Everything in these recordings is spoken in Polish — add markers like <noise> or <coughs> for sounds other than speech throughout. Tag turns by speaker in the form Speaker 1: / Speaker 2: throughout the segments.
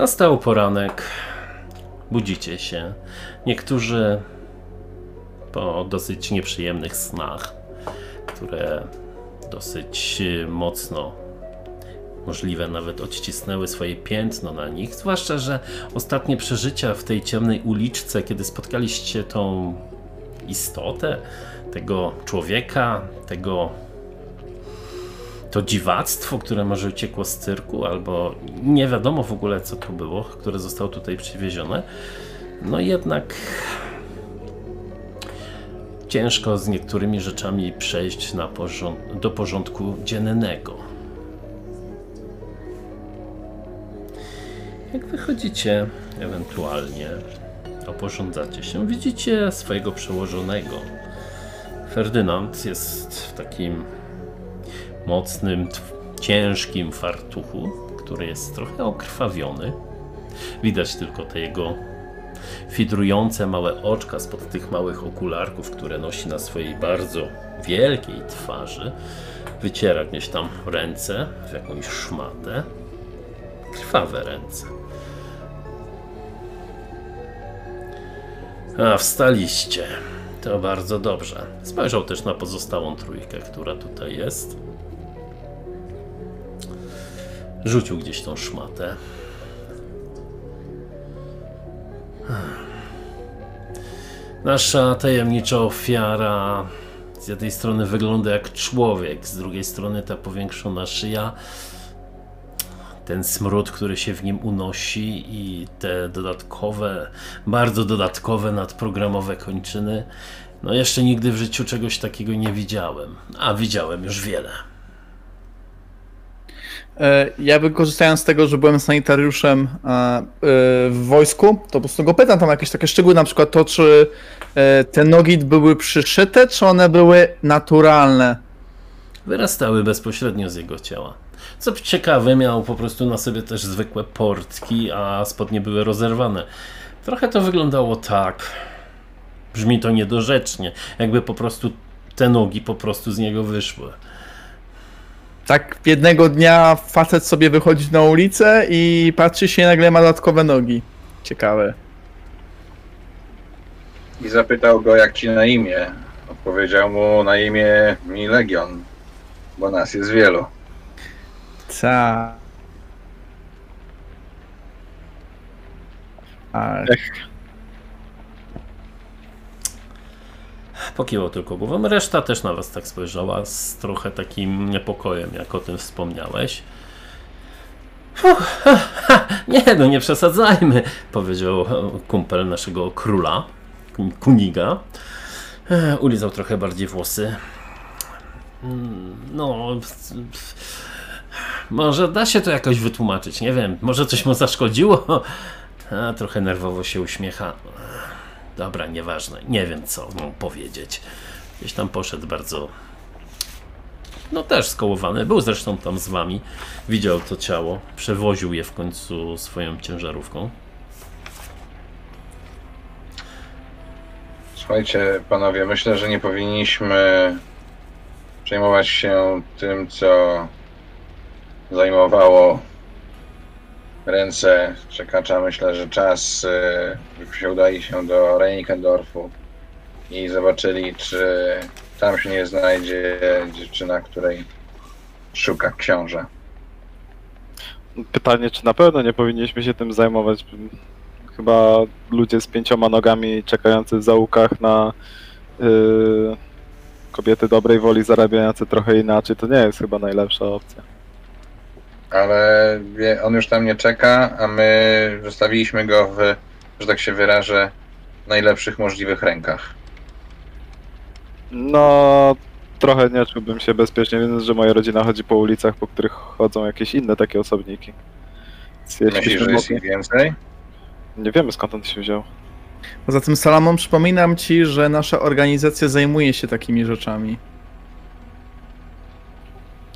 Speaker 1: Nastał poranek. Budzicie się. Niektórzy po dosyć nieprzyjemnych snach, które dosyć mocno możliwe nawet odcisnęły swoje piętno na nich. Zwłaszcza, że ostatnie przeżycia w tej ciemnej uliczce, kiedy spotkaliście tą istotę, tego człowieka, tego to dziwactwo, które może uciekło z cyrku, albo nie wiadomo w ogóle co to było, które zostało tutaj przywiezione. No jednak ciężko z niektórymi rzeczami przejść na porząd do porządku dziennego. Jak wychodzicie, ewentualnie oporządzacie się, widzicie swojego przełożonego. Ferdynand jest w takim mocnym, ciężkim fartuchu, który jest trochę okrwawiony. Widać tylko te jego fidrujące małe oczka spod tych małych okularków, które nosi na swojej bardzo wielkiej twarzy. Wyciera gdzieś tam ręce w jakąś szmatę. Krwawe ręce. A, wstaliście. To bardzo dobrze. Spojrzał też na pozostałą trójkę, która tutaj jest. Rzucił gdzieś tą szmatę. Nasza tajemnicza ofiara z jednej strony wygląda jak człowiek, z drugiej strony ta powiększona szyja, ten smród, który się w nim unosi i te dodatkowe, bardzo dodatkowe nadprogramowe kończyny. No jeszcze nigdy w życiu czegoś takiego nie widziałem, a widziałem już wiele.
Speaker 2: E, ja wykorzystając z tego, że byłem sanitariuszem e, e, w wojsku, to po prostu go pytam tam jakieś takie szczegóły, na przykład to, czy te nogi były przyszyte, czy one były naturalne?
Speaker 1: Wyrastały bezpośrednio z jego ciała. Co ciekawe, miał po prostu na sobie też zwykłe portki, a spodnie były rozerwane. Trochę to wyglądało tak. Brzmi to niedorzecznie, jakby po prostu te nogi po prostu z niego wyszły.
Speaker 2: Tak jednego dnia facet sobie wychodzi na ulicę i patrzy się nagle ma dodatkowe nogi. Ciekawe.
Speaker 3: I zapytał go, jak ci na imię. Odpowiedział mu na imię mi Legion, bo nas jest wielu.
Speaker 2: Ta. A,
Speaker 1: Pokiwał tylko głową. Reszta też na was tak spojrzała z trochę takim niepokojem, jak o tym wspomniałeś. Ha, <laughs> ha, nie, no nie przesadzajmy, powiedział kumpel naszego króla, Kuniga. E, ulizał trochę bardziej włosy. Mm, No, może da się to jakoś wytłumaczyć, nie wiem, może coś mu zaszkodziło? <laughs> A, trochę nerwowo się uśmiecha. Dobra, nieważne, nie wiem co mu powiedzieć. Gdzieś tam poszedł bardzo. No też skołowany, był zresztą tam z wami. Widział to ciało, przewoził je w końcu swoją ciężarówką.
Speaker 3: Słuchajcie, panowie, myślę, że nie powinniśmy przejmować się tym, co zajmowało ręce czekacza. Myślę, że czas, e, żebyśmy udali się do Reinickendorfu i zobaczyli, czy tam się nie znajdzie dziewczyna, której szuka książę.
Speaker 4: Pytanie, czy na pewno nie powinniśmy się tym zajmować? Chyba ludzie z pięcioma nogami czekający w zaułkach na yy, kobiety dobrej woli zarabiające trochę inaczej, to nie jest chyba najlepsza opcja.
Speaker 3: Ale on już tam nie czeka, a my zostawiliśmy go w, że tak się wyrażę, najlepszych możliwych rękach.
Speaker 4: No, trochę nie czułbym się bezpiecznie, wiedząc, że moja rodzina chodzi po ulicach, po których chodzą jakieś inne takie osobniki. Więc jeśli
Speaker 3: Myślisz, że jest ich więcej?
Speaker 4: Nie wiemy skąd on się wziął.
Speaker 2: Poza tym, Salamon, przypominam ci, że nasza organizacja zajmuje się takimi rzeczami.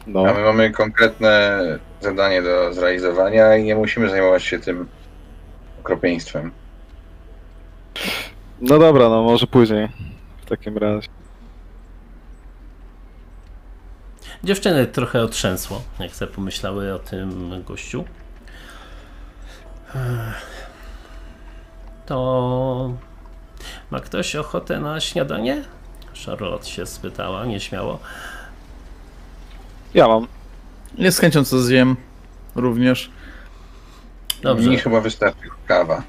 Speaker 4: No,
Speaker 3: A my mamy konkretne zadanie do zrealizowania i nie musimy zajmować się tym okropieństwem.
Speaker 4: no dobra, no może później. W takim razie.
Speaker 1: Dziewczyny trochę otrzęsło, jak sobie pomyślały o tym gościu. To ma ktoś ochotę na śniadanie? Charlotte się spytała nieśmiało.
Speaker 4: Ja mam.
Speaker 2: Nie z chęcią co zjem również.
Speaker 1: Dobrze,
Speaker 3: Mi chyba wystarczy kawa.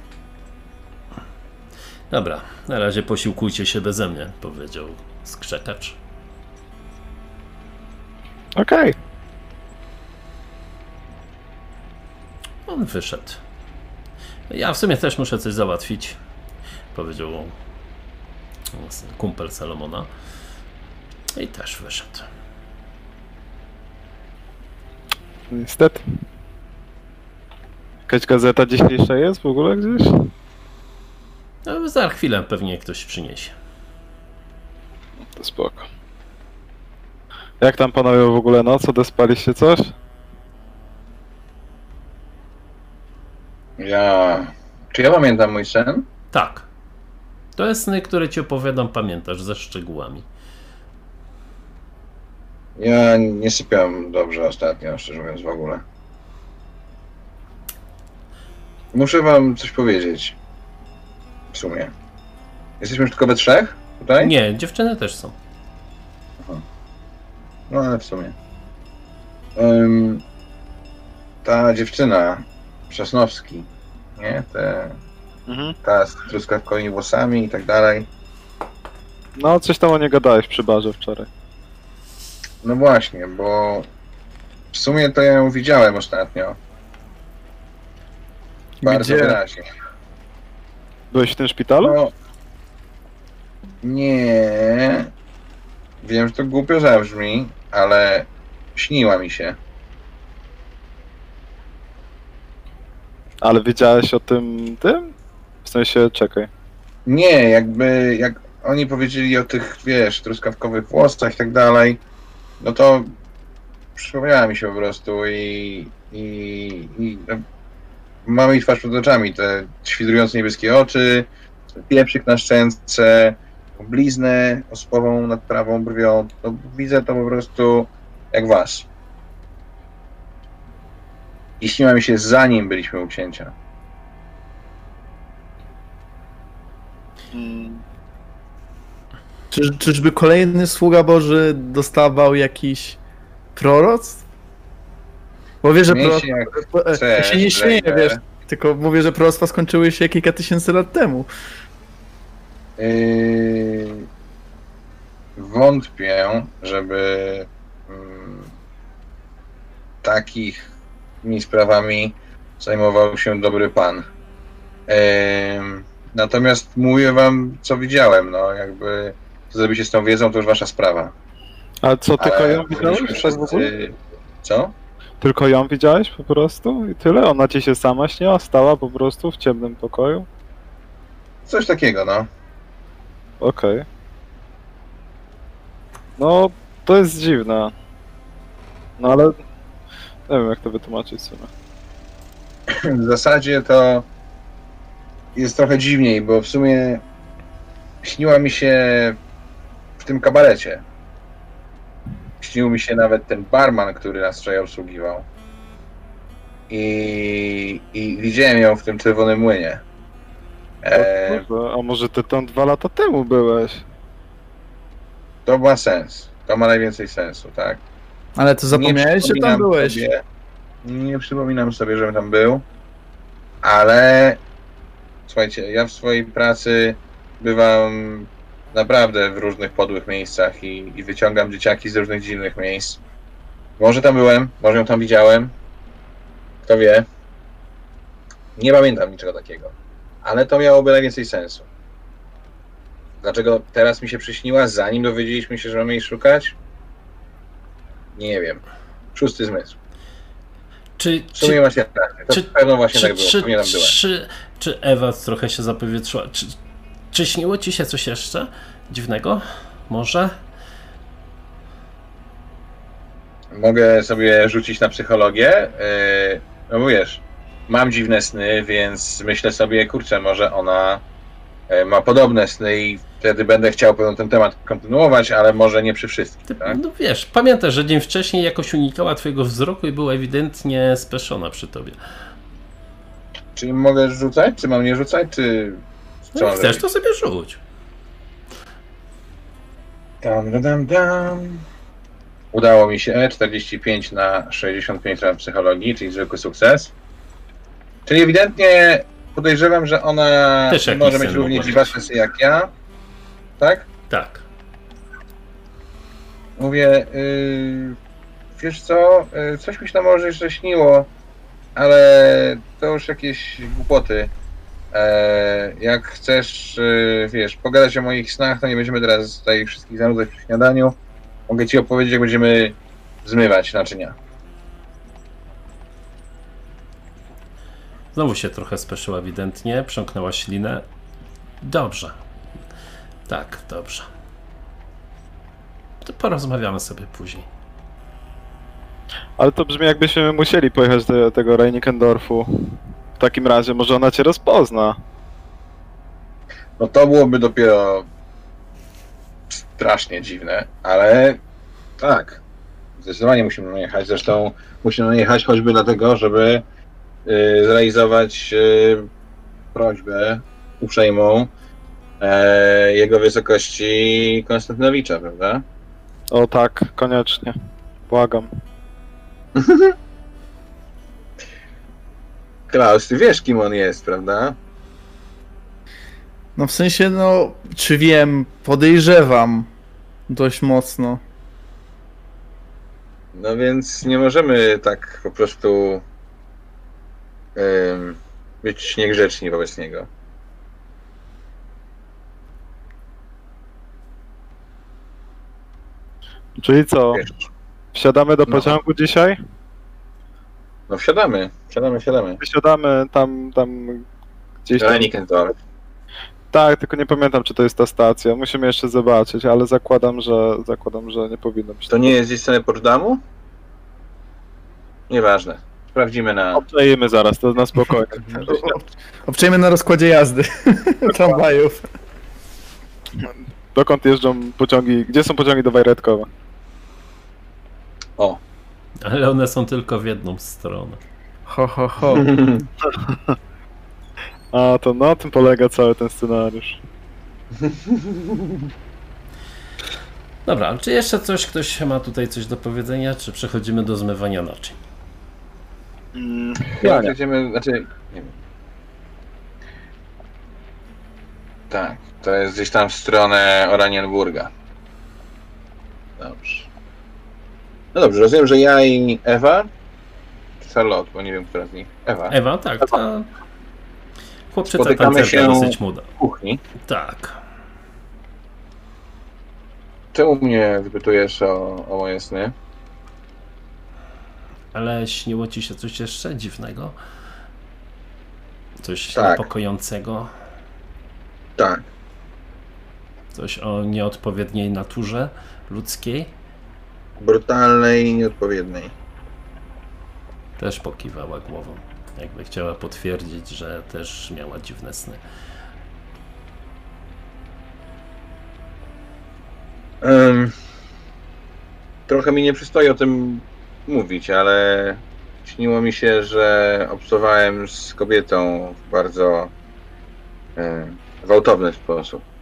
Speaker 1: dobra. Na razie posiłkujcie się beze mnie, powiedział skrzekacz.
Speaker 4: Okej.
Speaker 1: On wyszedł. Ja w sumie też muszę coś załatwić, powiedział kumpel Salomona. I też wyszedł.
Speaker 4: Niestety. Jakaś gazeta dzisiejsza jest w ogóle gdzieś?
Speaker 1: No, za chwilę pewnie ktoś przyniesie.
Speaker 4: To spoko. Jak tam panowie w ogóle noc? Odespaliście coś?
Speaker 3: Ja... Czy ja pamiętam mój sen?
Speaker 1: Tak. To jest sny, które ci opowiadam, pamiętasz, ze szczegółami.
Speaker 3: Ja nie sypiam dobrze ostatnio, szczerze mówiąc w ogóle. Muszę wam coś powiedzieć. W sumie. Jesteśmy już tylko we trzech tutaj?
Speaker 1: Nie, dziewczyny też są.
Speaker 3: No ale w sumie. Ym, ta dziewczyna, Przesnowski, nie? Te,
Speaker 4: Mhm.
Speaker 3: ta z truskawkowymi włosami i tak dalej.
Speaker 4: No, coś tam o nie gadałeś przy barze wczoraj.
Speaker 3: No właśnie, bo w sumie to ja ją widziałem ostatnio. Bardzo
Speaker 2: Gdzie?
Speaker 3: wyraźnie.
Speaker 4: Byłeś w tym szpitalu?
Speaker 3: No, nie. Wiem, że to głupio zabrzmi, ale śniła mi się.
Speaker 4: Ale wiedziałeś o tym, tym? W sensie, czekaj.
Speaker 3: Nie, jakby jak oni powiedzieli o tych, wiesz, truskawkowych włosach i tak dalej, no to przypomniała mi się po prostu i, i, i no, mamy jej twarz przed oczami, te świdrujące niebieskie oczy, pieprzyk na szczęce, bliznę ospową nad prawą brwią, no, widzę to po prostu jak was. I śniła mi się zanim byliśmy u księcia.
Speaker 4: Mm,
Speaker 2: Czy, czyżby kolejny sługa Boży dostawał jakiś proroc? Bo wie, że proroc... Ja się nie śmieję, wiesz, tylko mówię, że proroctwa skończyły się kilka tysięcy lat temu.
Speaker 3: Yy, wątpię, żeby mm, takimi sprawami zajmował się dobry pan. Yy, natomiast mówię wam, co widziałem. No, jakby co zrobicie z tą wiedzą, to już wasza sprawa.
Speaker 4: Ale co, tylko
Speaker 3: Ale
Speaker 4: ją widziałeś?
Speaker 3: byliśmy
Speaker 4: Tak w ogóle?
Speaker 3: wszyscy- Co?
Speaker 4: Tylko ją widziałeś po prostu i tyle? Ona ci się sama śniła? Stała po prostu w ciemnym pokoju?
Speaker 3: Coś takiego, no.
Speaker 4: Okej. No, to jest dziwne. No ale... Nie wiem jak to wytłumaczyć w sumie.
Speaker 3: w zasadzie to jest trochę dziwniej, bo w sumie śniła mi się w tym kabarecie. Śnił mi się nawet ten barman, który nas wczoraj obsługiwał. I, I widziałem ją w tym czerwonym młynie. E,
Speaker 4: A może ty tam dwa lata temu byłeś?
Speaker 3: to ma sens. To ma najwięcej sensu, tak?
Speaker 2: Ale to zapomniałeś, że tam byłeś.
Speaker 3: Sobie, nie przypominam sobie, żebym tam był, ale słuchajcie, ja w swojej pracy bywam naprawdę w różnych podłych miejscach i, i wyciągam dzieciaki z różnych dziwnych miejsc. Może tam byłem, może ją tam widziałem. Kto wie. Nie pamiętam niczego takiego. Ale to miałoby najwięcej sensu. Dlaczego teraz mi się przyśniła, zanim dowiedzieliśmy się, że mamy jej szukać? Nie wiem. Szósty zmysł.
Speaker 1: Czy,
Speaker 3: W sumie
Speaker 1: czy,
Speaker 3: macie rację. To
Speaker 1: czy-
Speaker 3: pewno właśnie
Speaker 1: czy,
Speaker 3: tak było.
Speaker 1: czy, czy, czy Ewa trochę się zapowietrzyła? Czy, czy śniło ci się coś jeszcze dziwnego? Może?
Speaker 3: Mogę sobie rzucić na psychologię. Yy, no bo wiesz, mam dziwne sny, więc myślę sobie, kurczę, może ona e, ma podobne sny i wtedy będę chciał pewno ten temat kontynuować, ale może nie przy wszystkich,
Speaker 1: Ty,
Speaker 3: tak?
Speaker 1: No wiesz, pamiętasz, że dzień wcześniej jakoś unikała twojego wzroku i była ewidentnie speszona przy tobie.
Speaker 3: Czyli mogę rzucać, czy mam nie rzucać, czy...
Speaker 1: No jak chcesz, to sobie rzuć.
Speaker 3: Dam, dam, dam, dam. Udało mi się 45 na 65 ram psychologii, czyli zwykły sukces. Czyli ewidentnie podejrzewam, że ona
Speaker 1: Też jakiś
Speaker 3: może mieć równie
Speaker 1: mieć.
Speaker 3: sny jak ja. Tak?
Speaker 1: Tak.
Speaker 3: Mówię, yy, wiesz co, yy, coś mi się tam może jeszcze śniło, ale to już jakieś głupoty. E, jak chcesz, yy, wiesz, pogadać o moich snach, to nie będziemy teraz tutaj wszystkich zanudzać przy śniadaniu. Mogę ci opowiedzieć, jak będziemy zmywać naczynia.
Speaker 1: Znowu się trochę speszyła ewidentnie, przemknęła ślinę. Dobrze. Tak, dobrze. To porozmawiamy sobie później.
Speaker 4: Ale to brzmi jakbyśmy musieli pojechać do tego Reinickendorfu. W takim razie może ona cię rozpozna.
Speaker 3: No to byłoby dopiero strasznie dziwne, ale tak, zdecydowanie musimy na nie jechać. Zresztą musimy na nie jechać choćby dlatego, żeby y, zrealizować y, prośbę uprzejmą e, jego wysokości Konstantynowicza, prawda?
Speaker 4: O tak, koniecznie. Błagam. <laughs>
Speaker 3: Klaus, ty wiesz kim on jest, prawda?
Speaker 2: No w sensie, no, czy wiem, podejrzewam dość mocno.
Speaker 3: No więc nie możemy tak po prostu ym, być niegrzeczni wobec niego.
Speaker 4: Czyli co? Wsiadamy do
Speaker 3: No.
Speaker 4: pociągu dzisiaj?
Speaker 3: No wsiadamy, wsiadamy, wsiadamy.
Speaker 4: Wysiadamy tam, tam gdzieś tam.
Speaker 3: Reinickendorf.
Speaker 4: Tak, tylko nie pamiętam, czy to jest ta stacja. Musimy jeszcze zobaczyć, ale zakładam, że zakładam, że nie powinno być.
Speaker 3: To nie jest gdzieś strony Potsdamu? Nieważne. Sprawdzimy na...
Speaker 4: Obczajemy zaraz, to na spokojnie. <laughs>
Speaker 2: O- Obczajmy na rozkładzie jazdy <laughs> tramwajów.
Speaker 4: Dokąd jeżdżą pociągi? Gdzie są pociągi do Wajretkowa?
Speaker 3: O.
Speaker 1: Ale one są tylko w jedną stronę.
Speaker 2: Ho, ho, ho. <laughs>
Speaker 4: A, to na tym polega cały ten scenariusz.
Speaker 1: Dobra, ale czy jeszcze coś, ktoś ma tutaj coś do powiedzenia, czy przechodzimy do zmywania naczyń?
Speaker 3: Chyba będziemy, znaczy, nie wiem. Tak, to jest gdzieś tam w stronę Oranienburga. Dobrze. No dobrze, rozumiem, że ja i Ewa, czy Charlotte, bo nie wiem, która z nich. Ewa,
Speaker 1: Ewa, tak, ta chłopczyca
Speaker 3: Spotykamy się-
Speaker 1: dosyć młoda.
Speaker 3: w kuchni.
Speaker 1: Tak.
Speaker 3: Czemu mnie wypytujesz o, o moje sny?
Speaker 1: Ale śniło ci się coś jeszcze dziwnego? Coś
Speaker 3: Tak.
Speaker 1: niepokojącego?
Speaker 3: Tak.
Speaker 1: Coś o nieodpowiedniej naturze ludzkiej?
Speaker 3: Brutalnej i nieodpowiedniej.
Speaker 1: Też pokiwała głową. Jakby chciała potwierdzić, że też miała dziwne sny.
Speaker 3: Em, trochę mi nie przystoi o tym mówić, ale śniło mi się, że obcowałem z kobietą w bardzo e, gwałtowny sposób.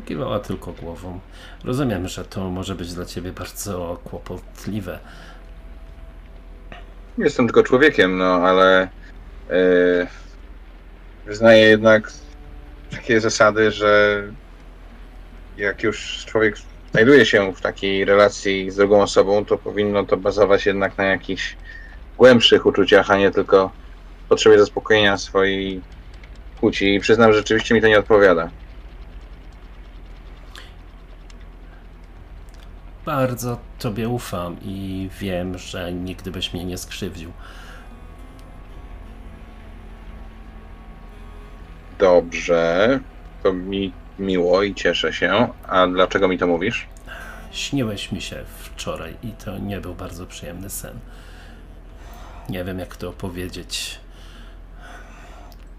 Speaker 1: Pokiwała tylko głową. Rozumiem, że to może być dla ciebie bardzo kłopotliwe.
Speaker 3: Jestem tylko człowiekiem, no ale e, wyznaję jednak takie zasady, że jak już człowiek znajduje się w takiej relacji z drugą osobą, to powinno to bazować jednak na jakichś głębszych uczuciach, a nie tylko potrzebie zaspokojenia swojej płci. I przyznam, że rzeczywiście mi to nie odpowiada.
Speaker 1: Bardzo tobie ufam i wiem, że nigdy byś mnie nie skrzywdził.
Speaker 3: Dobrze, to mi miło i cieszę się. A dlaczego mi to mówisz?
Speaker 1: Śniłeś mi się wczoraj i to nie był bardzo przyjemny sen. Nie wiem, jak to opowiedzieć.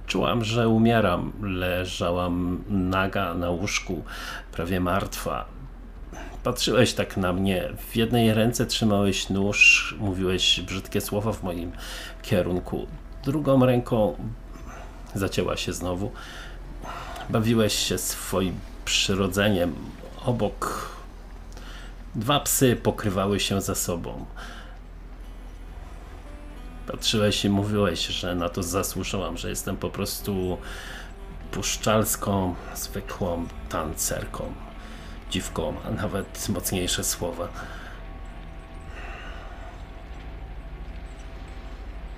Speaker 1: Czułam, że umieram. Leżałam naga na łóżku, prawie martwa. Patrzyłeś tak na mnie. W jednej ręce trzymałeś nóż, mówiłeś brzydkie słowa w moim kierunku. Drugą ręką zacięła się znowu. Bawiłeś się swoim przyrodzeniem. Obok dwa psy pokrywały się ze sobą. Patrzyłeś i mówiłeś, że na to zasłużyłam, że jestem po prostu puszczalską, zwykłą tancerką, dziwką, a nawet mocniejsze słowa.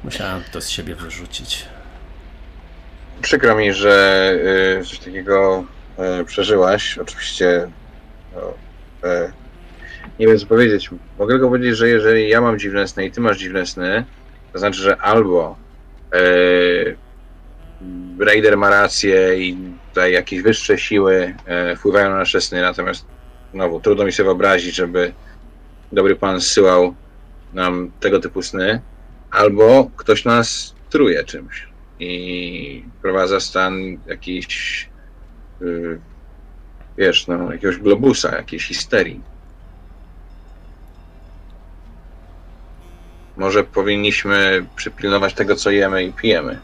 Speaker 1: Musiałem to z siebie wyrzucić.
Speaker 3: Przykro mi, że y, coś takiego y, przeżyłaś. Oczywiście no, y, nie wiem co powiedzieć. Mogę tylko powiedzieć, że jeżeli ja mam dziwne sny i ty masz dziwne sny, to znaczy, że albo Raider ma rację i tutaj jakieś wyższe siły y, wpływają na nasze sny, natomiast znowu trudno mi sobie wyobrazić, żeby dobry pan zsyłał nam tego typu sny, albo ktoś nas truje czymś i wprowadza stan jakiś, y, wiesz, no, jakiegoś globusa, jakiejś histerii. Może powinniśmy przypilnować tego, co jemy i pijemy.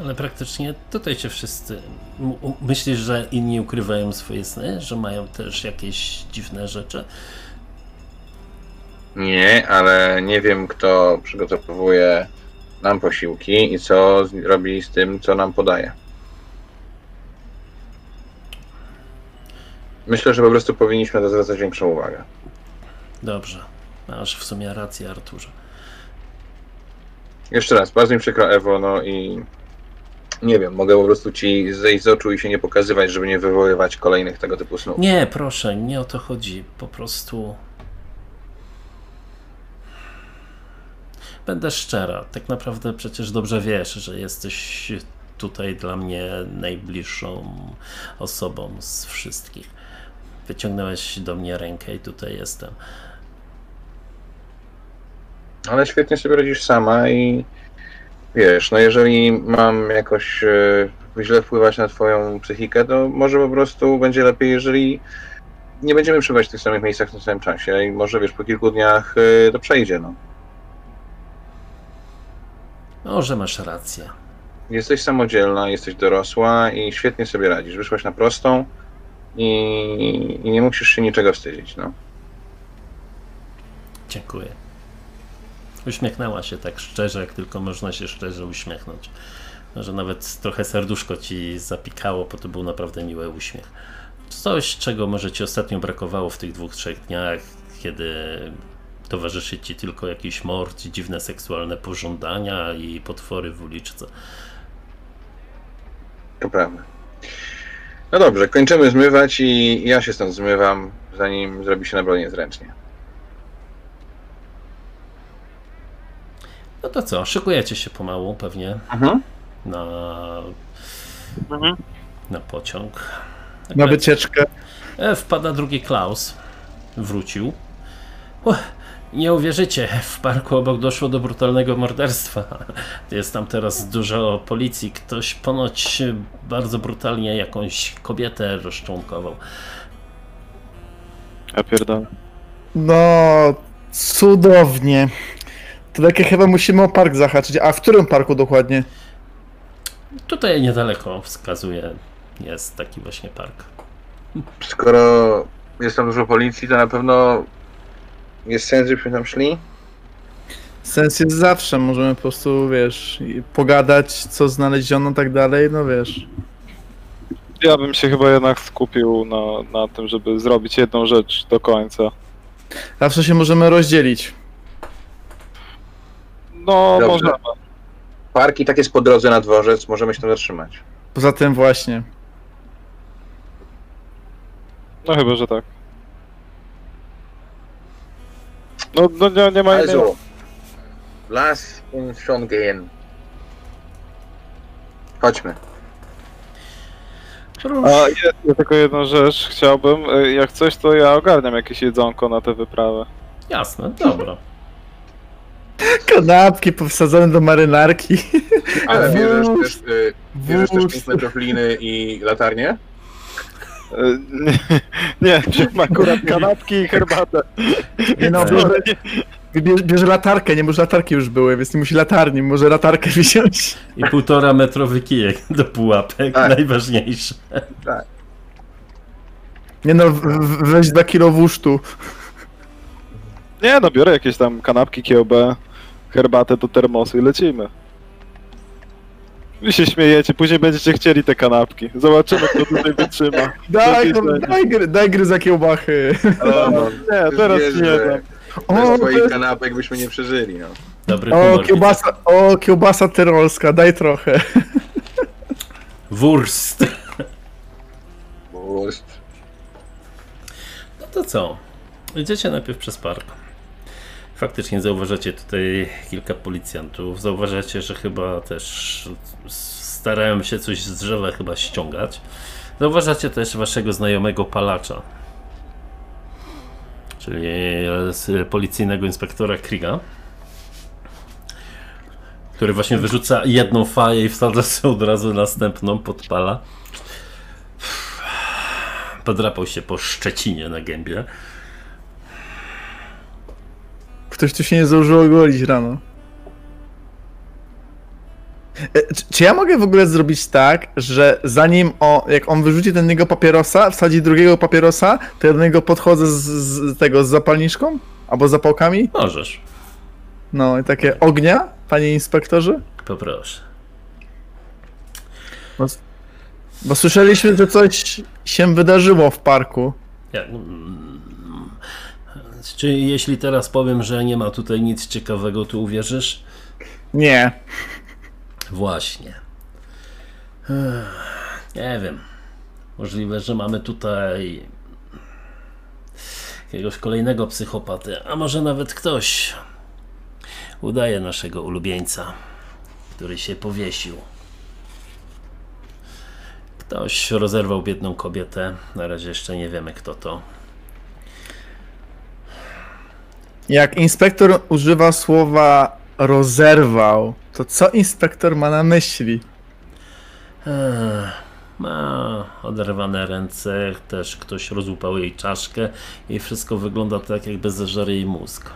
Speaker 1: Ale praktycznie tutaj cię wszyscy. Myślisz, że inni ukrywają swoje sny, że mają też jakieś dziwne rzeczy?
Speaker 3: Nie, ale nie wiem, kto przygotowuje nam posiłki i co robi z tym, co nam podaje. Myślę, że po prostu powinniśmy to zwracać większą uwagę.
Speaker 1: Dobrze. Masz w sumie rację, Arturze.
Speaker 3: Jeszcze raz, bardzo mi przykro, Ewo, no i nie wiem, mogę po prostu ci zejść z oczu i się nie pokazywać, żeby nie wywoływać kolejnych tego typu snów.
Speaker 1: Nie, proszę, nie o to chodzi. Po prostu. Będę szczera. Tak naprawdę przecież dobrze wiesz, że jesteś tutaj dla mnie najbliższą osobą z wszystkich. Wyciągnąłeś do mnie rękę i tutaj jestem.
Speaker 3: Ale świetnie sobie radzisz sama i wiesz, no jeżeli mam jakoś e, źle wpływać na twoją psychikę, to może po prostu będzie lepiej, jeżeli nie będziemy przebywać w tych samych miejscach w tym samym czasie i może wiesz, po kilku dniach e, to przejdzie, no.
Speaker 1: Może masz rację.
Speaker 3: Jesteś samodzielna, jesteś dorosła i świetnie sobie radzisz. Wyszłaś na prostą i, i nie musisz się niczego wstydzić, no.
Speaker 1: Dziękuję. Uśmiechnęła się tak szczerze, jak tylko można się szczerze uśmiechnąć. Że nawet trochę serduszko ci zapikało, bo to był naprawdę miły uśmiech. Coś, czego może ci ostatnio brakowało w tych dwóch, trzech dniach, kiedy towarzyszy ci tylko jakiś mord, dziwne seksualne pożądania i potwory w uliczce.
Speaker 3: To prawda. No dobrze, kończymy zmywać i ja się stąd zmywam, zanim zrobi się naprawdę niezręcznie.
Speaker 1: No to co, szykujecie się pomału pewnie
Speaker 3: Mhm.
Speaker 1: na, na pociąg.
Speaker 2: Na wycieczkę.
Speaker 1: E, Wpada drugi Klaus. Wrócił. Uch, nie uwierzycie, w parku obok doszło do brutalnego morderstwa. <laughs> Jest tam teraz dużo policji. Ktoś ponoć bardzo brutalnie jakąś kobietę rozczłonkował.
Speaker 4: Ja pierdolę.
Speaker 2: No, cudownie. To takie chyba musimy o park zahaczyć. A w którym parku dokładnie?
Speaker 1: Tutaj niedaleko wskazuje, jest taki właśnie park.
Speaker 3: Skoro jest tam dużo policji, to na pewno jest sens, żebyśmy tam szli?
Speaker 2: Sens jest zawsze, możemy po prostu, wiesz, pogadać, co znaleziono, tak dalej, no wiesz.
Speaker 4: Ja bym się chyba jednak skupił na, na tym, żeby zrobić jedną rzecz do końca.
Speaker 2: Zawsze się możemy rozdzielić.
Speaker 4: No,
Speaker 3: Dobrze.
Speaker 4: możemy.
Speaker 3: Park i tak jest po drodze na dworzec, możemy się tam zatrzymać.
Speaker 2: Poza tym właśnie.
Speaker 4: No chyba, że tak. No, no nie, nie ma innej...
Speaker 3: Also, lass uns schon gehen. Chodźmy.
Speaker 4: A jest tylko jedna rzecz, chciałbym, y, jak coś to ja ogarniam jakieś jedzonko na tę wyprawę.
Speaker 1: Jasne, dobra.
Speaker 2: Kanapki powsadzone do marynarki.
Speaker 3: Ale bierzesz też, y, bierzesz też
Speaker 2: Wóz.
Speaker 3: 5 metrów liny i latarnię?
Speaker 4: E, Nie, nie wziąłem akurat kanapki i herbatę.
Speaker 2: Nie no,
Speaker 1: Tak.
Speaker 2: bierze, bierze, bierze latarkę, nie, może latarki już były, więc nie musi latarni, może latarkę wziąć.
Speaker 1: I półtora metrowy kijek do pułapek,
Speaker 3: Tak.
Speaker 1: najważniejsze.
Speaker 2: Nie no, weź dwa kilo wusztu.
Speaker 4: Nie no, biorę jakieś tam kanapki, kiełbę, herbatę do termosu i lecimy. Wy się śmiejecie, później będziecie chcieli te kanapki. Zobaczymy, kto tutaj wytrzyma. <laughs>
Speaker 2: Daj, no, daj, gry, daj gry za kiełbachy. <laughs>
Speaker 3: O, no,
Speaker 4: Nie, teraz
Speaker 3: wiesz,
Speaker 4: nie dam.
Speaker 2: O,
Speaker 3: Bez twoich
Speaker 2: to-
Speaker 3: kanapek byśmy nie przeżyli, no.
Speaker 1: Dobry
Speaker 2: o,
Speaker 1: humor.
Speaker 2: kiełbasa, o, kiełbasa tyrolska, daj trochę.
Speaker 1: Wurst.
Speaker 3: Wurst.
Speaker 1: No to co? Idziecie najpierw przez park. Faktycznie zauważacie tutaj kilka policjantów. Zauważacie, że chyba też starają się coś z drzewa chyba ściągać. Zauważacie też waszego znajomego palacza. Czyli policyjnego inspektora Kriga. Który właśnie wyrzuca jedną faję i wsadza sobie od razu następną, podpala. Podrapał się po Szczecinie na gębie.
Speaker 2: Ktoś tu się nie zdążył ogolić rano. E, Czy, czy ja mogę w ogóle zrobić tak, że zanim o, jak on wyrzuci ten jego papierosa, wsadzi drugiego papierosa, to ja do niego podchodzę z, z tego z zapalniczką? Albo z zapałkami?
Speaker 1: Możesz,
Speaker 2: No i takie ognia, panie inspektorze?
Speaker 1: poproszę.
Speaker 2: Bo, bo słyszeliśmy, że coś się wydarzyło w parku.
Speaker 1: Ja, mm, czy jeśli teraz powiem, że nie ma tutaj nic ciekawego, to uwierzysz?
Speaker 2: Nie.
Speaker 1: Właśnie. Nie wiem. Możliwe, że mamy tutaj jakiegoś kolejnego psychopatę, a może nawet ktoś udaje naszego ulubieńca, który się powiesił. Ktoś rozerwał biedną kobietę, na razie jeszcze nie wiemy kto to.
Speaker 2: Jak inspektor używa słowa rozerwał, to co inspektor ma na myśli?
Speaker 1: Ma oderwane ręce, też ktoś rozłupał jej czaszkę i wszystko wygląda tak, jakby zeżarł jej mózg.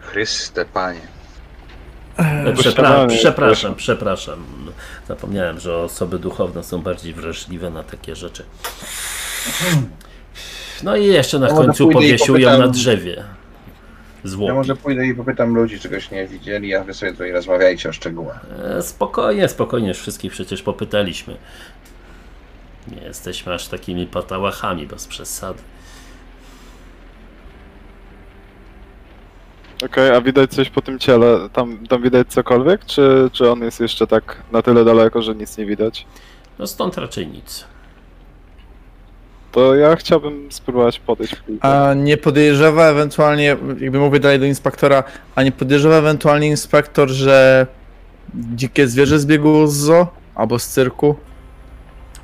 Speaker 3: Chryste, panie.
Speaker 1: E, Przepra przepraszam, przepraszam. Zapomniałem, że osoby duchowne są bardziej wrażliwe na takie rzeczy. No i jeszcze na końcu powiesił ją
Speaker 3: popytam-
Speaker 1: na drzewie.
Speaker 3: Ja
Speaker 1: Zwłoki.
Speaker 3: może pójdę i popytam ludzi, czegoś nie widzieli, a wy sobie tutaj rozmawiajcie o szczegółach.
Speaker 1: E, Spokojnie, spokojnie, już wszystkich przecież popytaliśmy. Nie jesteśmy aż takimi patałachami, bez przesady.
Speaker 4: Okej, a widać coś po tym ciele? Tam, tam widać cokolwiek? Czy, czy on jest jeszcze tak na tyle daleko, że nic nie widać?
Speaker 1: No stąd raczej nic.
Speaker 4: To ja chciałbym spróbować podejść.
Speaker 2: A nie podejrzewa ewentualnie, jakby mówię dalej do inspektora, a nie podejrzewa ewentualnie inspektor, że dzikie zwierzę zbiegło z zoo albo z cyrku?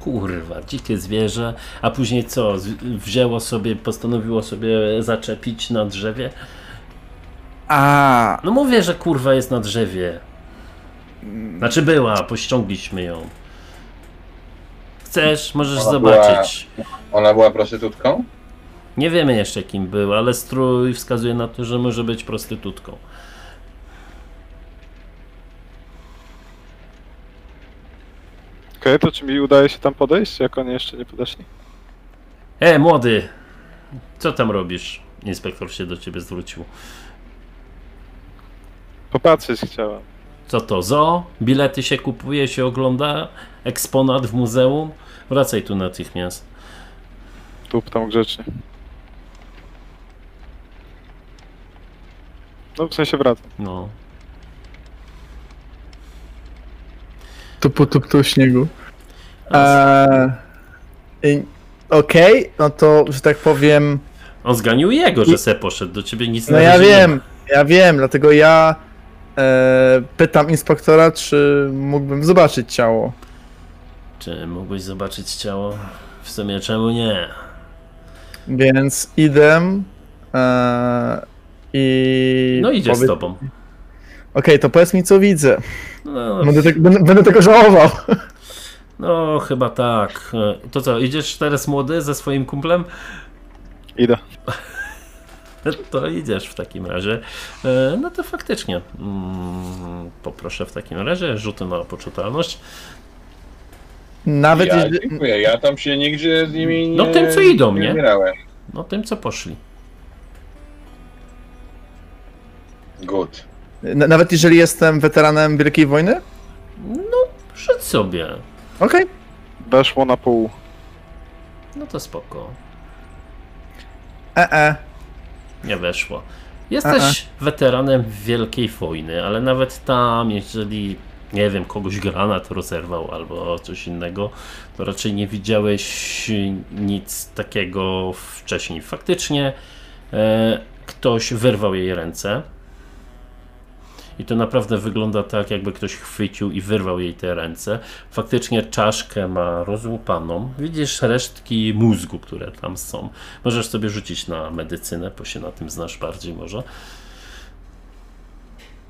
Speaker 1: Kurwa, dzikie zwierzę, a później co? Z- Wzięło sobie, postanowiło sobie zaczepić na drzewie?
Speaker 2: A,
Speaker 1: No mówię, że kurwa jest na drzewie. Znaczy była, pościągliśmy ją. Chcesz, możesz
Speaker 3: Ona
Speaker 1: zobaczyć.
Speaker 3: Ona była prostytutką?
Speaker 1: Nie wiemy jeszcze kim był, ale strój wskazuje na to, że może być prostytutką.
Speaker 4: Okej, to czy mi udaje się tam podejść, jak oni jeszcze nie podeszli?
Speaker 1: E, młody! Co tam robisz? Inspektor się do ciebie zwrócił.
Speaker 4: Popatrzeć chciałem.
Speaker 1: Co to, zo? Bilety się kupuje, się ogląda? Eksponat w muzeum? Wracaj tu natychmiast.
Speaker 4: Tup tam grzecznie. No w sensie wracam.
Speaker 1: No.
Speaker 2: tu po tu, tu śniegu. Eee, i- Okej, no to, że tak powiem,
Speaker 1: On zganił jego, że se poszedł. Do ciebie nic
Speaker 2: no
Speaker 1: na
Speaker 2: ja
Speaker 1: razie nie
Speaker 2: wiem, ja wiem, dlatego ja e, pytam inspektora, czy mógłbym zobaczyć ciało.
Speaker 1: Czy mógłbyś zobaczyć ciało? W sumie czemu nie?
Speaker 2: Więc idę e, i...
Speaker 1: No idzie z tobą.
Speaker 2: Okej, to powiedz mi, co widzę.
Speaker 1: No,
Speaker 2: Będę, te, będę, będę tego żałował.
Speaker 1: No, chyba tak. E, To co, idziesz teraz młody ze swoim kumplem?
Speaker 4: Idę. <laughs>
Speaker 1: To idziesz w takim razie. E, No to faktycznie. mm, Poproszę w takim razie rzuty na poczytalność.
Speaker 2: Nawet
Speaker 3: ja
Speaker 2: jeżeli...
Speaker 3: dziękuję, ja tam się nigdzie z nimi nie
Speaker 1: No tym, co idą, nie?
Speaker 3: wybierałem.
Speaker 1: No tym co poszli.
Speaker 3: Good.
Speaker 2: Na- Nawet jeżeli jestem weteranem Wielkiej Wojny?
Speaker 1: No, rzuć sobie.
Speaker 2: Okej.
Speaker 4: Weszło na pół.
Speaker 1: No to spoko.
Speaker 2: E, e.
Speaker 1: Nie weszło. Jesteś weteranem Wielkiej Wojny, ale nawet tam, jeżeli nie wiem, kogoś granat rozerwał albo coś innego, to raczej nie widziałeś nic takiego wcześniej. Faktycznie e, ktoś wyrwał jej ręce. I to naprawdę wygląda tak, jakby ktoś chwycił i wyrwał jej te ręce. Faktycznie czaszkę ma rozłupaną. Widzisz resztki mózgu, które tam są. Możesz sobie rzucić na medycynę, bo się na tym znasz bardziej może.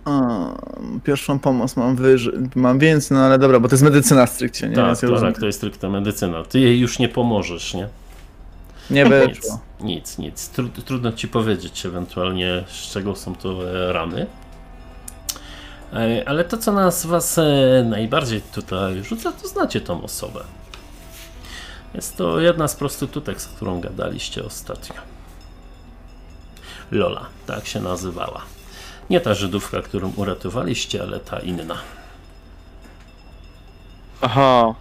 Speaker 2: Um, Pierwszą pomoc mam wyżej, mam więcej, no ale dobra, bo to jest medycyna stricte, nie?
Speaker 1: Tak,
Speaker 2: ja
Speaker 1: to,
Speaker 2: rozumiem.
Speaker 1: tak, to jest stricte medycyna. Ty jej już nie pomożesz, nie?
Speaker 2: Nie
Speaker 1: Nic,
Speaker 2: wyszło.
Speaker 1: nic, nic. Tru, trudno ci powiedzieć ewentualnie z czego są to e, rany. E, Ale to, co nas was e, najbardziej tutaj rzuca, to znacie tą osobę. Jest to jedna z prostytutek, z którą gadaliście ostatnio. Lola, tak się nazywała. Nie ta Żydówka, którą uratowaliście, ale ta inna.
Speaker 4: Aha.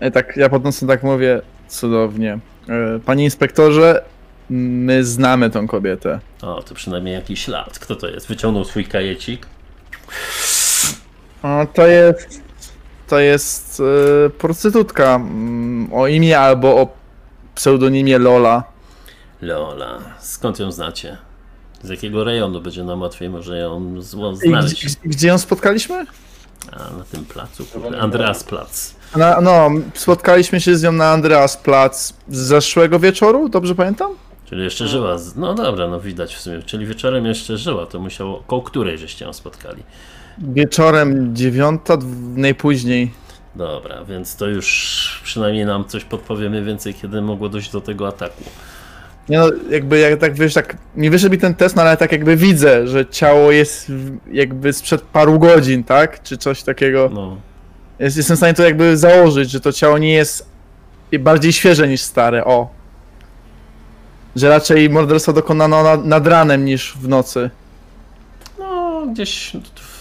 Speaker 2: E, Tak, ja podnoszę tak mówię, cudownie. E, Panie inspektorze, my znamy tą kobietę.
Speaker 1: O, to przynajmniej jakiś ślad. Kto to jest? Wyciągnął swój kajecik.
Speaker 2: O, to jest. To jest e, prostytutka mm, o imię albo o pseudonimie Lola.
Speaker 1: Lola. Skąd ją znacie? Z jakiego rejonu będzie nam łatwiej może ją znaleźć?
Speaker 2: gdzie- gdzie ją spotkaliśmy?
Speaker 1: A na tym placu, kurde. Andreas Plac.
Speaker 2: Na, no, spotkaliśmy się z nią na Andreas Platz z zeszłego wieczoru, dobrze pamiętam?
Speaker 1: Czyli jeszcze żyła. Z... No dobra, no widać w sumie. Czyli wieczorem jeszcze żyła, to musiało. Koło której żeście ją spotkali?
Speaker 2: Wieczorem dziewiąta, najpóźniej.
Speaker 1: Dobra, więc to już przynajmniej nam coś podpowiemy więcej, kiedy mogło dojść do tego ataku.
Speaker 2: Nie no, jakby jak tak wiesz, tak nie wyszedł mi ten test, no ale tak jakby widzę, że ciało jest jakby sprzed paru godzin, tak? Czy coś takiego.
Speaker 1: No.
Speaker 2: Jest, jestem w stanie to jakby założyć, że to ciało nie jest bardziej świeże niż stare, o. Że raczej morderstwo dokonano na, nad ranem niż w nocy.
Speaker 1: No, gdzieś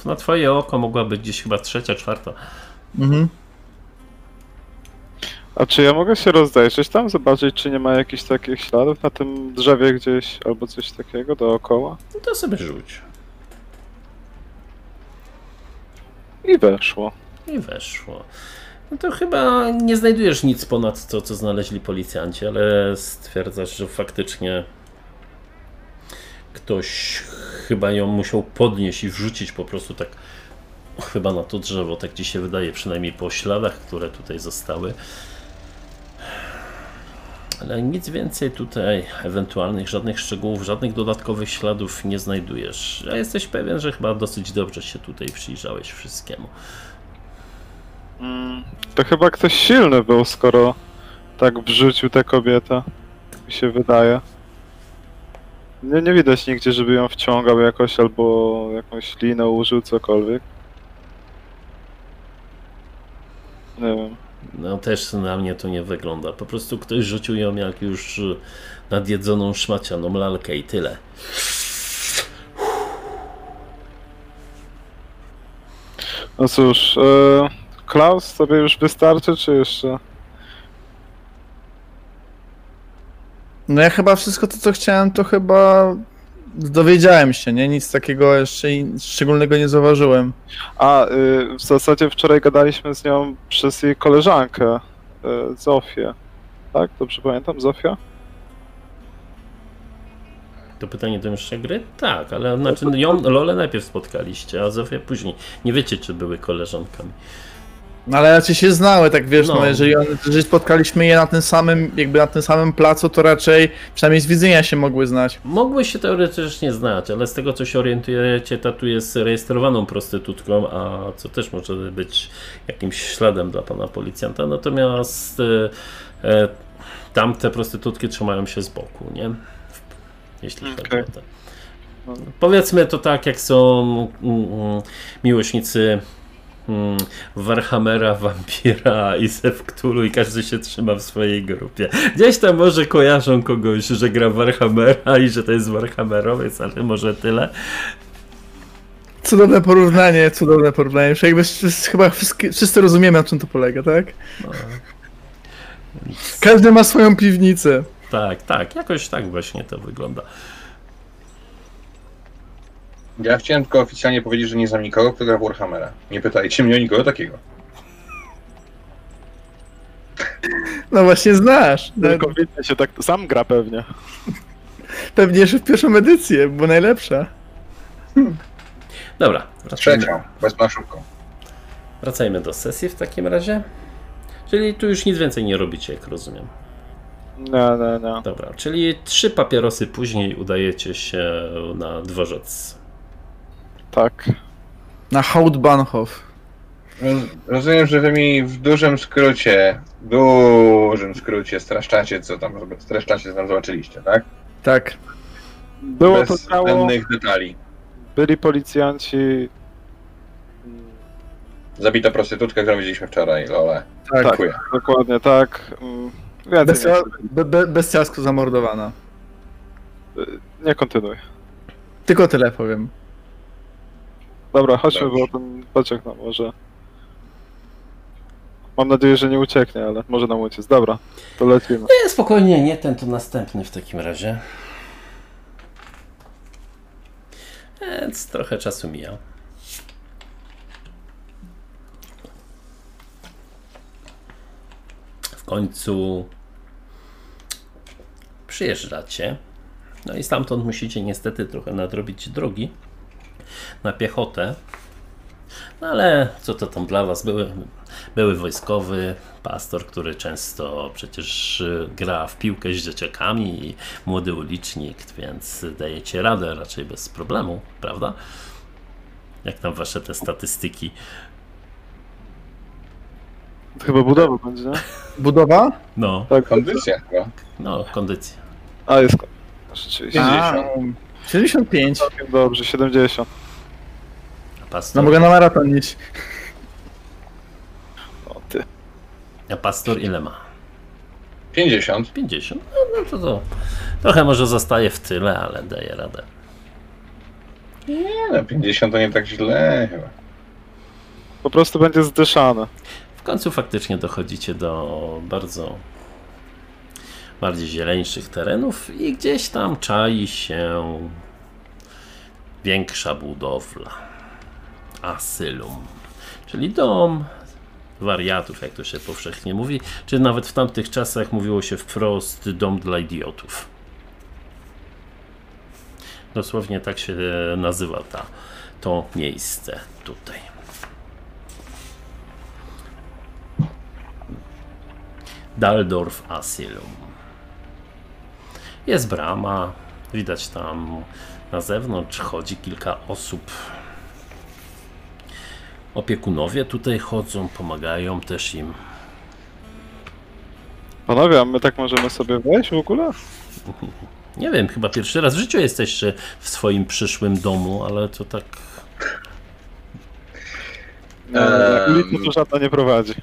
Speaker 1: na twoje oko mogła być gdzieś chyba trzecia, czwarta.
Speaker 2: Mhm.
Speaker 4: A czy ja mogę się rozdejrzeć tam, zobaczyć, czy nie ma jakichś takich śladów na tym drzewie gdzieś, albo coś takiego dookoła?
Speaker 1: No to sobie rzuć.
Speaker 4: I weszło.
Speaker 1: I weszło. No to chyba nie znajdujesz nic ponad to, co znaleźli policjanci, ale stwierdzasz, że faktycznie ktoś chyba ją musiał podnieść i wrzucić po prostu tak chyba na to drzewo, tak ci się wydaje, przynajmniej po śladach, które tutaj zostały. Ale nic więcej tutaj, ewentualnych, żadnych szczegółów, żadnych dodatkowych śladów nie znajdujesz. A jesteś pewien, że chyba dosyć dobrze się tutaj przyjrzałeś wszystkiemu.
Speaker 4: Mm, to chyba ktoś silny był, skoro tak wrzucił tę kobietę. Mi się wydaje. Nie, nie widać nigdzie, żeby ją wciągał jakoś, albo jakąś linę użył, cokolwiek. Nie wiem.
Speaker 1: No też na mnie to nie wygląda. Po prostu ktoś rzucił ją jak już y, nadjedzoną szmacianą lalkę i tyle.
Speaker 4: No cóż, e, Klaus, tobie już wystarczy, czy jeszcze?
Speaker 2: No ja chyba wszystko to, co chciałem, to chyba dowiedziałem się, nie? Nic takiego jeszcze szczególnego nie zauważyłem.
Speaker 4: A, y, w zasadzie wczoraj gadaliśmy z nią przez jej koleżankę, y, Zofię. Tak? Dobrze pamiętam? Zofia?
Speaker 1: To pytanie do jeszcze gry? Tak, ale znaczy ją Lolę najpierw spotkaliście, a Zofię później. Nie wiecie, czy były koleżankami.
Speaker 2: No ale raczej się znały, tak wiesz, no,
Speaker 1: No.
Speaker 2: jeżeli, jeżeli spotkaliśmy je na tym samym, jakby na tym samym placu, to raczej przynajmniej z widzenia się mogły znać.
Speaker 1: Mogły się teoretycznie znać, ale z tego co się orientujecie, ta tu jest rejestrowaną prostytutką, a co też może być jakimś śladem dla pana policjanta. Natomiast e, e, tamte prostytutki trzymają się z boku, nie? Jeśli chodzi
Speaker 4: Okej.
Speaker 1: o to. Powiedzmy to tak, jak są mm, mm, miłośnicy mm, Warhammera, Vampira i Sewktulu i każdy się trzyma w swojej grupie. Gdzieś tam może kojarzą kogoś, że gra Warhammera i że to jest Warhammerowiec, ale może tyle.
Speaker 2: Cudowne porównanie, cudowne porównanie. Już jakby chyba wszyscy, rozumiemy, na czym to polega, tak?
Speaker 1: No,
Speaker 2: Każdy ma swoją piwnicę.
Speaker 1: tak, tak, jakoś tak właśnie to wygląda.
Speaker 3: Ja chciałem tylko oficjalnie powiedzieć, że nie znam nikogo, kto gra w Warhammera. Nie pytajcie mnie o nikogo takiego.
Speaker 2: No właśnie znasz. No,
Speaker 4: Tylko widzę się tak sam gra pewnie.
Speaker 2: pewnie jeszcze w pierwszą edycję, bo najlepsza.
Speaker 1: Dobra, wracajmy,
Speaker 3: Trzecią, bez szybką.
Speaker 1: wracajmy do sesji w takim razie. Czyli tu już nic więcej nie robicie, jak rozumiem.
Speaker 4: Nie, nie, nie.
Speaker 1: Dobra, czyli trzy papierosy później udajecie się na dworzec.
Speaker 4: Tak.
Speaker 2: Na Hautbahnhof.
Speaker 3: Roz- Rozumiem, że wy mi w dużym skrócie, dużym skrócie streszczacie, co tam, streszczacie, co tam zobaczyliście, tak?
Speaker 2: Tak.
Speaker 4: Było to
Speaker 3: Bez
Speaker 4: ciało,
Speaker 3: zbędnych detali.
Speaker 4: byli policjanci.
Speaker 3: Zabita prostytutka, którą widzieliśmy wczoraj, lole.
Speaker 2: Tak.
Speaker 3: Dziękuję.
Speaker 4: Dokładnie tak. Mm, Więcej
Speaker 2: Bestia, be, be, bestialsko zamordowana.
Speaker 4: nie kontynuuj.
Speaker 2: Tylko tyle powiem.
Speaker 4: Dobra, chodźmy,
Speaker 3: Dobrze.
Speaker 4: bo ten pociąg nam może... Mam nadzieję, że nie ucieknie, ale może nam uciec. Dobra, to lecimy.
Speaker 1: Nie, spokojnie, nie ten, to następny w takim razie. Więc trochę czasu mija. W końcu przyjeżdżacie. No i stamtąd musicie niestety trochę nadrobić drogi na piechotę. No ale co to tam dla was? Były, były wojskowy pastor, który często przecież y, gra w piłkę z dzieciakami i młody ulicznik, więc dajecie radę raczej bez problemu, prawda? Jak tam wasze te statystyki?
Speaker 4: To chyba budowa będzie, nie?
Speaker 2: Budowa?
Speaker 1: No,
Speaker 4: Tak,
Speaker 3: Kondycja chyba.
Speaker 1: no, kondycja.
Speaker 4: A, jest kon- Rzeczywiście.
Speaker 2: A, 75.
Speaker 4: Całkiem dobrze, 70.
Speaker 1: A
Speaker 2: No
Speaker 1: pastor,
Speaker 2: mogę na maraton iść.
Speaker 4: O ty.
Speaker 1: a pastor ile ma?
Speaker 3: 50.
Speaker 1: 50? No, no to, to trochę może zostaje w tyle, ale daje radę.
Speaker 3: Nie no, 50 to nie tak źle chyba.
Speaker 4: Po prostu będzie zdyszane.
Speaker 1: W końcu faktycznie dochodzicie do bardzo bardziej zieleńszych terenów i gdzieś tam czai się większa budowla. Asylum, czyli dom wariatów, jak to się powszechnie mówi, czy nawet w tamtych czasach mówiło się wprost dom dla idiotów. Dosłownie tak się nazywa ta, to miejsce tutaj. Daldorf Asylum. Jest brama, widać tam na zewnątrz chodzi kilka osób. Opiekunowie tutaj chodzą, pomagają też im.
Speaker 4: Panowie, a my tak możemy sobie wejść w ogóle? <laughs>
Speaker 1: Nie wiem, chyba pierwszy raz w życiu jesteście w swoim przyszłym domu, ale to tak.
Speaker 4: Nie,
Speaker 3: Ehm.
Speaker 4: to żadna nie prowadzi.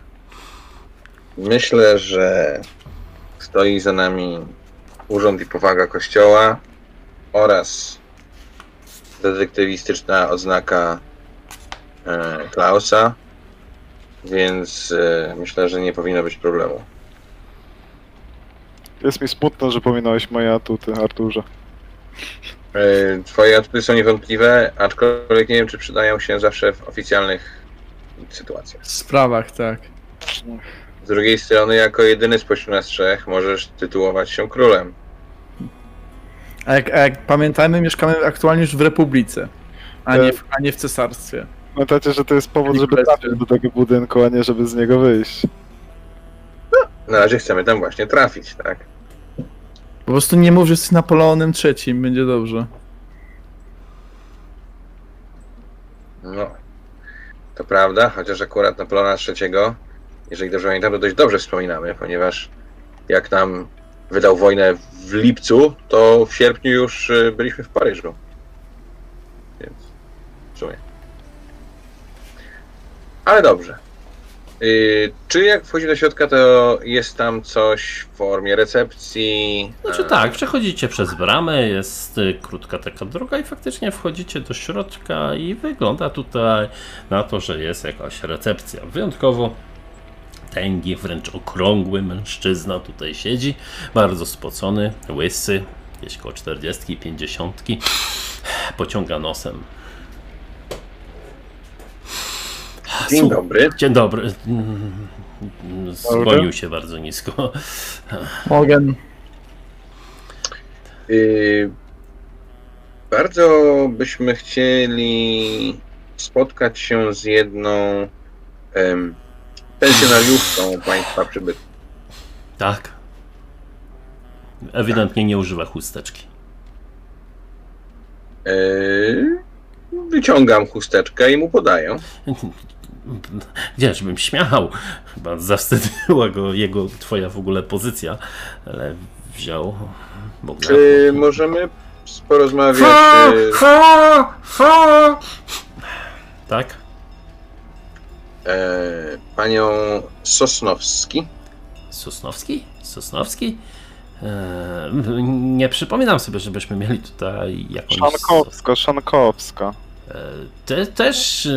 Speaker 3: Myślę, że stoi za nami urząd i powaga kościoła oraz detektywistyczna odznaka e, Klausa, więc e, myślę, że nie powinno być problemu.
Speaker 4: Jest mi smutno, że pominąłeś moje atuty, Arturze.
Speaker 3: E, Twoje atuty są niewątpliwe, aczkolwiek nie wiem, czy przydają się zawsze w oficjalnych sytuacjach.
Speaker 2: W sprawach, tak.
Speaker 3: Z drugiej strony, jako jedyny spośród nas trzech, możesz tytułować się królem.
Speaker 2: A jak, a jak pamiętajmy, mieszkamy aktualnie już w Republice, a nie w, a nie w cesarstwie.
Speaker 4: Pamiętajcie, że to jest powód, żeby trafić do tego budynku, a nie żeby z niego wyjść.
Speaker 3: Na razie chcemy tam właśnie trafić, tak?
Speaker 2: Po prostu nie mów, że jesteś Napoleonem III, będzie dobrze.
Speaker 3: No. To prawda, chociaż akurat Napoleona III, jeżeli dobrze pamiętam, to dość dobrze wspominamy, ponieważ jak nam wydał wojnę w lipcu, to w sierpniu już y, byliśmy w Paryżu. Więc w sumie. Ale dobrze. Y, czy jak wchodzi do środka, to jest tam coś w formie recepcji?
Speaker 1: Znaczy tak, przechodzicie przez bramę, jest y, krótka taka droga i faktycznie wchodzicie do środka i wygląda tutaj na to, że jest jakaś recepcja. Wyjątkowo tęgi, wręcz okrągły mężczyzna tutaj siedzi, bardzo spocony, łysy, gdzieś koło 40, 50, pociąga nosem.
Speaker 3: Dzień dobry.
Speaker 1: Dzień dobry. Zwolnił się bardzo nisko.
Speaker 2: Morgan.
Speaker 3: Y, bardzo byśmy chcieli spotkać się z jedną em, pensjonariuszką państwa przybytku.
Speaker 1: Tak. Ewidentnie nie używa chusteczki.
Speaker 3: Y, wyciągam chusteczkę i mu podaję.
Speaker 1: Wiesz, bym śmiał. Chyba zawstydziła go jego, twoja w ogóle pozycja, ale wziął. Bo
Speaker 3: Czy możemy porozmawiać y,
Speaker 1: Tak?
Speaker 3: e, panią Sosnowski?
Speaker 1: Sosnowski? Sosnowski? Eee, nie przypominam sobie, żebyśmy mieli tutaj jakąś.
Speaker 4: Szankowska, Szankowska.
Speaker 1: Eee, te, też.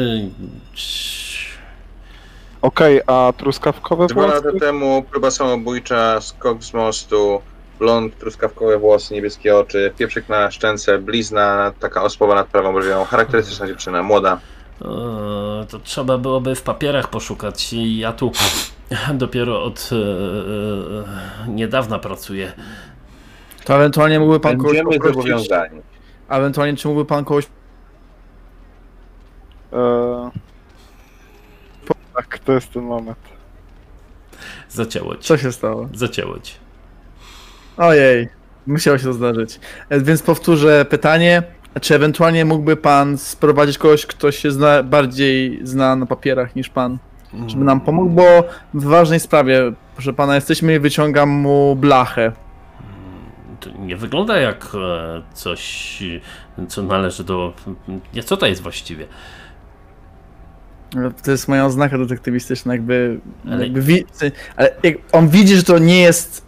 Speaker 4: Okej, a truskawkowe
Speaker 3: Dwa
Speaker 4: włosy?
Speaker 3: lata temu próba samobójcza, skok z mostu, blond, truskawkowe włosy, niebieskie oczy, pieprzyk na szczęce, blizna, taka osłowa nad prawą brwią, charakterystyczna dziewczyna, młoda.
Speaker 1: Eee, To trzeba byłoby w papierach poszukać. i Ja tu <laughs> dopiero od e, niedawna pracuję.
Speaker 2: To ewentualnie mógłby pan kogoś
Speaker 3: Będziemy
Speaker 2: poprosić,
Speaker 3: zobowiązani.
Speaker 2: a ewentualnie czy mógłby pan kogoś
Speaker 4: Eee... Tak, to jest ten moment.
Speaker 1: Zacięło ci.
Speaker 2: Co się stało?
Speaker 1: Zacięło ci.
Speaker 2: Ojej, musiało się to zdarzyć. E, Więc powtórzę pytanie. Czy ewentualnie mógłby pan sprowadzić kogoś, kto się zna, bardziej zna na papierach niż pan? Żeby nam pomógł, bo w ważnej sprawie, proszę pana, jesteśmy i wyciągam mu blachę.
Speaker 1: To nie wygląda jak e, coś, co należy do. Nie, co to jest właściwie?
Speaker 2: To jest moja oznaka detektywistyczna, jakby.
Speaker 1: Ale-
Speaker 2: jakby wi- ale jak on widzi, że to nie jest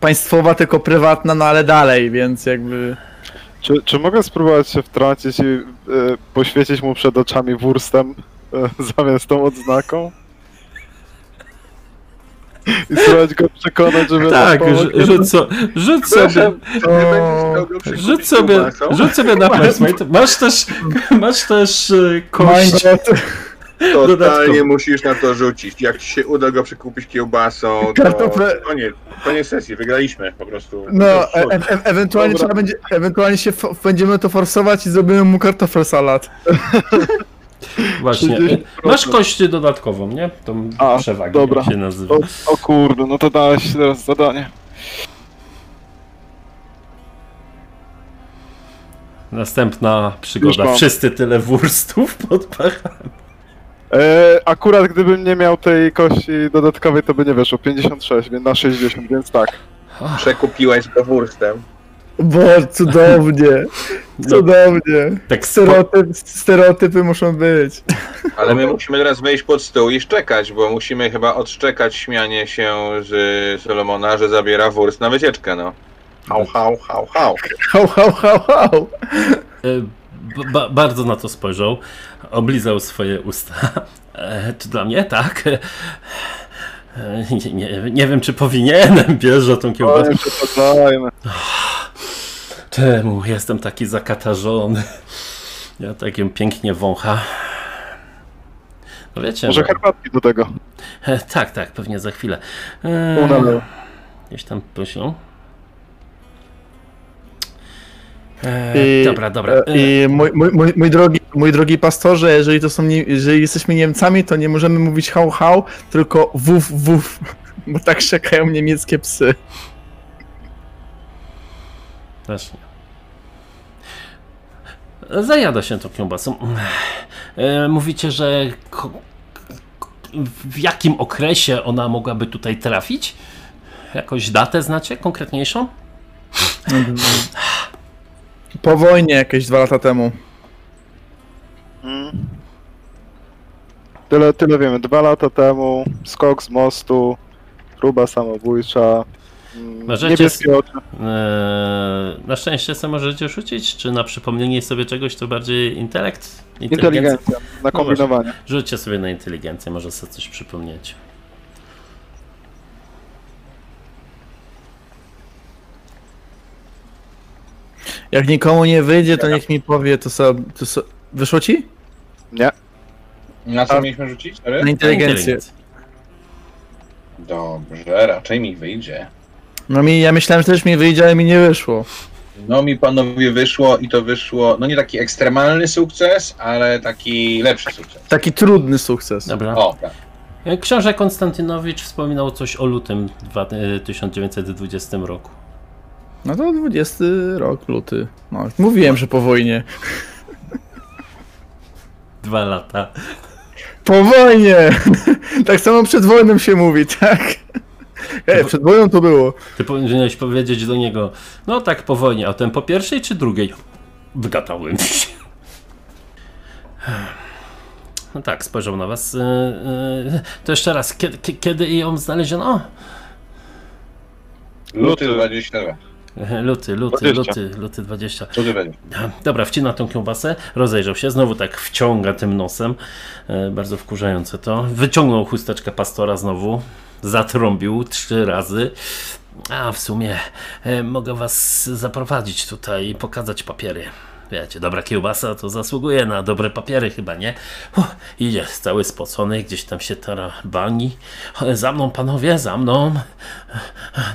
Speaker 2: państwowa, tylko prywatna, no ale dalej, więc jakby.
Speaker 4: Czy, czy mogę spróbować się wtrącić i e, poświecić mu przed oczami wurstem e, <laughs> zamiast tą odznaką? I spróbować go przekonać, żeby...
Speaker 1: Tak, rzuć, so, rzuć sobie. Rzuć sobie, rzuć sobie na. <laughs> Masz też, masz też e, kość.
Speaker 3: Totalnie
Speaker 1: dodatkowo.
Speaker 3: musisz na to rzucić. Jak ci się uda go przekupić kiełbasą, to
Speaker 2: Kartofle-
Speaker 3: koniec, koniec sesji, wygraliśmy po prostu.
Speaker 2: No, e e e ewentualnie
Speaker 4: Dobra.
Speaker 2: trzeba będzie, ewentualnie się będziemy to forsować i zrobimy mu kartofel salat. <laughs>
Speaker 1: Właśnie.
Speaker 4: 30%.
Speaker 1: Masz kość dodatkową, nie? Tą
Speaker 4: A,
Speaker 1: przewagę
Speaker 4: dobra.
Speaker 1: się nazywa.
Speaker 4: O, o kurde, no to dałeś teraz zadanie.
Speaker 1: Następna przygoda. Wszyscy tyle wurstów pod pachami.
Speaker 4: E, akurat gdybym nie miał tej kości dodatkowej, to by nie weszło. 56, więc na 60, więc tak.
Speaker 3: Przekupiłeś go wurstem.
Speaker 2: Bo cudownie, <laughs>
Speaker 1: No,
Speaker 2: cudownie.
Speaker 1: tak
Speaker 2: Stereotyp, stereotypy muszą być.
Speaker 3: Ale my musimy teraz wejść pod stół i szczekać, bo musimy chyba odszczekać śmianie się z Solomona, że zabiera wurst na wycieczkę, no. Hał, hał, hał, hał.
Speaker 2: Hał, hał, hał, hał.
Speaker 1: Ba, bardzo na to spojrzał. Oblizał swoje usta. E, to dla mnie, tak? E, nie, nie, nie wiem, czy powinienem bierze tą kiełbasę. Czemu jestem taki zakatarzony? Ja takim pięknie wącha. No wiecie,
Speaker 4: Może
Speaker 1: no,
Speaker 4: herbatki do tego.
Speaker 1: e, tak, tak, pewnie za chwilę. E, gdzieś tam poślą.
Speaker 2: I-
Speaker 1: dobra, dobra.
Speaker 2: E, I mój, mój, mój, mój drogi Mój drogi pastorze, jeżeli to są nie, jeżeli jesteśmy Niemcami, to nie możemy mówić hał hał, tylko wuf wuf, <laughs> bo tak szczekają niemieckie psy.
Speaker 1: Też nie. Zajada się tą kiełbasą. E, Mówicie, że w jakim okresie ona mogłaby tutaj trafić? Jakąś datę znacie konkretniejszą?
Speaker 2: Po wojnie jakieś dwa lata temu.
Speaker 4: Mm. Tyle, tyle wiemy. Dwa lata temu skok z mostu, próba samobójcza. mm,
Speaker 1: Możecie
Speaker 4: Niebieskie oczy.
Speaker 1: Eee, na szczęście sobie możecie rzucić, czy na przypomnienie sobie czegoś to bardziej intelekt?
Speaker 4: Inteligencja na kombinowanie.
Speaker 1: Rzućcie sobie na inteligencję, może sobie coś przypomnieć.
Speaker 2: Jak nikomu nie wyjdzie, to niech mi powie, to sobie... To so... Wyszło ci?
Speaker 4: Nie.
Speaker 3: Na co
Speaker 4: A-
Speaker 3: mieliśmy rzucić?
Speaker 2: Na inteligencję.
Speaker 3: Dobrze, raczej mi wyjdzie.
Speaker 2: No mi, ja myślałem, że też mi wyjdzie, ale mi nie wyszło.
Speaker 3: No mi panowie wyszło i to wyszło, no nie taki ekstremalny sukces, ale taki lepszy sukces.
Speaker 2: Taki trudny sukces.
Speaker 1: Dobra.
Speaker 3: O, tak.
Speaker 1: E, Książę Konstantynowicz wspominał coś o lutym dwa- e, 1920 roku.
Speaker 2: No to 20 rok, luty. No, mówiłem, że po wojnie.
Speaker 1: Dwa lata.
Speaker 2: Po wojnie! tak samo przed wojną się mówi, tak? Ej, przed wojną to było.
Speaker 1: Ty powinieneś powiedzieć do niego, no tak po wojnie, a ten po pierwszej czy drugiej? Wygadałem się. No tak, spojrzał na was. E, e, To jeszcze raz, kiedy, kie- kiedy ją znaleziono?
Speaker 3: Luty
Speaker 4: Luty.
Speaker 3: 22.
Speaker 1: Luty, luty,
Speaker 4: 20.
Speaker 1: luty, luty 20.
Speaker 3: Luty będzie.
Speaker 1: Dobra, wcina tą kiełbasę, rozejrzał się, znowu tak wciąga tym nosem, e, bardzo wkurzające to. Wyciągnął chusteczkę pastora znowu, zatrąbił trzy razy. A w sumie e, mogę was zaprowadzić tutaj i pokazać papiery. Wiecie, dobra kiełbasa to zasługuje na dobre papiery chyba, nie? Uff, idzie cały spocony, gdzieś tam się tara bani. E, Za mną panowie, za mną.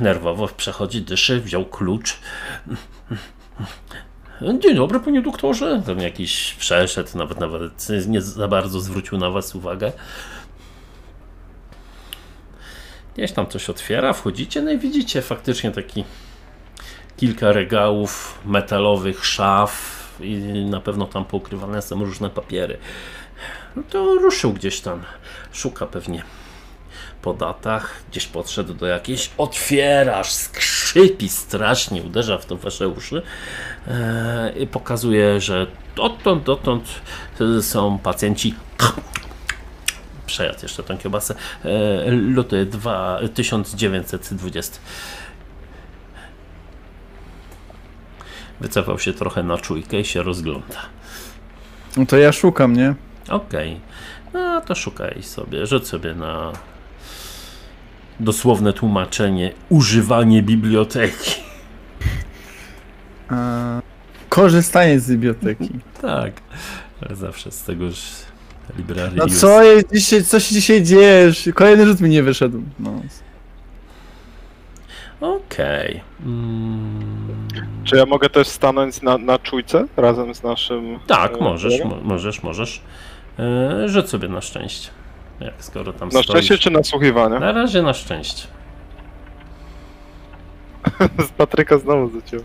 Speaker 1: Nerwowo przechodzi, dyszy, wziął klucz. Dzień dobry, panie doktorze. Tam jakiś przeszedł, nawet nawet nie za bardzo zwrócił na was uwagę. Gdzieś tam coś otwiera, wchodzicie, no i widzicie faktycznie taki kilka regałów metalowych, szaf i na pewno tam poukrywane są różne papiery. No to ruszył gdzieś tam, szuka pewnie po datach, gdzieś podszedł do jakiejś, otwierasz, skrzypi strasznie, uderza w to wasze uszy e, i pokazuje, że dotąd, dotąd e, są pacjenci. Przejadł jeszcze tą kiełbasę. E, luty 2, 1920 wycofał się trochę na czujkę i się rozgląda
Speaker 2: No to ja szukam, nie?
Speaker 1: Okej. No to szukaj sobie. Rzuć sobie na dosłowne tłumaczenie używanie biblioteki.
Speaker 2: Eee, korzystanie z biblioteki.
Speaker 1: Tak. Ale zawsze z tego już librarius.
Speaker 2: No co jest dzisiaj, co się dzisiaj dzieje? Kolejny rzut mi nie wyszedł. No.
Speaker 1: Okej. Mm,
Speaker 4: Czy ja mogę też stanąć na, na czujce razem z naszym.
Speaker 1: tak,
Speaker 4: e,
Speaker 1: możesz, mo- możesz, możesz. E, rzuć sobie na szczęście. Jak skoro tam
Speaker 4: Na
Speaker 1: stoisz.
Speaker 4: szczęście czy nasłuchiwanie?
Speaker 1: Na razie na szczęście. <laughs>
Speaker 4: Z Patryka znowu zaciął.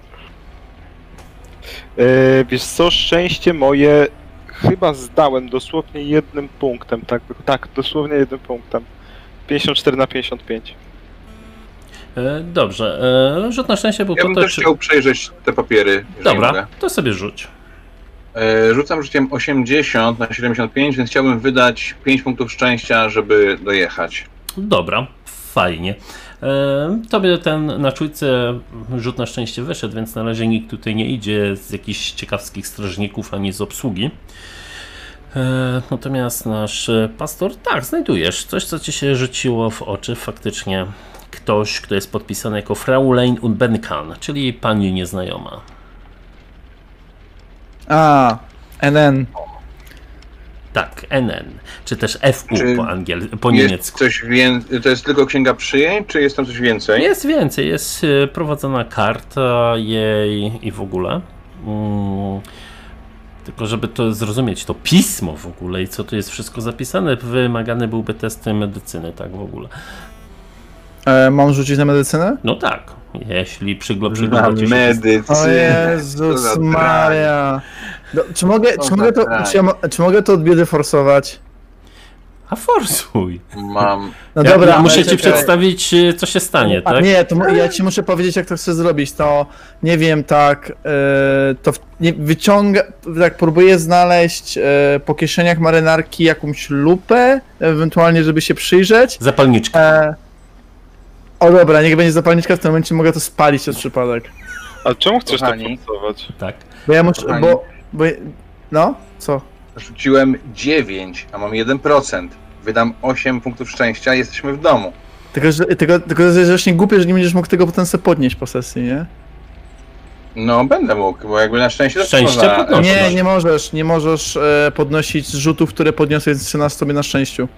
Speaker 4: E, wiesz co, szczęście moje chyba zdałem dosłownie jednym punktem, tak, tak, dosłownie jednym punktem. 54 na 55.
Speaker 1: E, dobrze. E, rzut na szczęście był
Speaker 3: Ja
Speaker 1: po
Speaker 3: bym
Speaker 1: to,
Speaker 3: też
Speaker 1: czy...
Speaker 3: chciał przejrzeć te papiery.
Speaker 1: Dobra,
Speaker 3: mogę.
Speaker 1: to sobie rzuć.
Speaker 3: E, Rzucam rzuciem 80 na 75, więc chciałbym wydać 5 punktów szczęścia, żeby dojechać.
Speaker 1: Dobra, fajnie. Tobie ten na czujce rzut na szczęście wyszedł, więc na razie nikt tutaj nie idzie z jakichś ciekawskich strażników ani z obsługi. Natomiast nasz pastor, tak, znajdujesz coś, co ci się rzuciło w oczy. Faktycznie ktoś, kto jest podpisany jako Fraulein Unbenkan, czyli pani nieznajoma.
Speaker 2: A, NN.
Speaker 1: Tak, NN, czy też FU
Speaker 3: Czy
Speaker 1: po, angiel, po
Speaker 3: Jest
Speaker 1: niemiecku.
Speaker 3: coś to jest tylko księga przyjęć, czy jest tam coś więcej?
Speaker 1: Jest więcej, jest e, prowadzona karta jej i w ogóle. Mm, Tylko żeby to zrozumieć, to pismo w ogóle i co tu jest wszystko zapisane, wymagany byłby test medycyny, tak w ogóle.
Speaker 2: E, mam rzucić na medycynę?
Speaker 1: No tak, jeśli przyglądacie się...
Speaker 2: O
Speaker 3: medycynę. Co
Speaker 2: Jezus Maria. No, czy, mogę, czy, mogę to, czy, ja, czy mogę to od biedy forsować?
Speaker 1: A forsuj!
Speaker 3: Mam.
Speaker 2: No
Speaker 1: Ja,
Speaker 2: dobra,
Speaker 1: ja muszę ci
Speaker 2: czekaj.
Speaker 1: przedstawić, e, co się stanie,
Speaker 2: A
Speaker 1: tak?
Speaker 2: nie, to ja ci muszę powiedzieć, jak to chcę zrobić. To nie wiem, tak. E, to nie, wyciąga. Tak, próbuję znaleźć e, po kieszeniach marynarki jakąś lupę, ewentualnie, żeby się przyjrzeć.
Speaker 1: Zapalniczka.
Speaker 2: E, o dobra, niech będzie zapalniczka, w tym momencie mogę to spalić od przypadek.
Speaker 4: A czemu chcesz
Speaker 3: Kochani.
Speaker 4: to forsować?
Speaker 1: Tak.
Speaker 2: Bo ja muszę.
Speaker 3: Kochani.
Speaker 2: Bo, bo. No? Co?
Speaker 3: Rzuciłem 9, a mam 1%. Wydam 8 punktów szczęścia, jesteśmy w domu.
Speaker 2: Tylko, że, tylko, tylko że jest właśnie głupie, że nie będziesz mógł tego potem sobie podnieść po sesji, nie?
Speaker 3: No, będę mógł, bo jakby na szczęście to
Speaker 1: Szczęście
Speaker 3: można-
Speaker 1: podnoszę.
Speaker 2: Nie, nie możesz, nie możesz e, podnosić zrzutów, które podniosłeś z 13 sobie na szczęściu.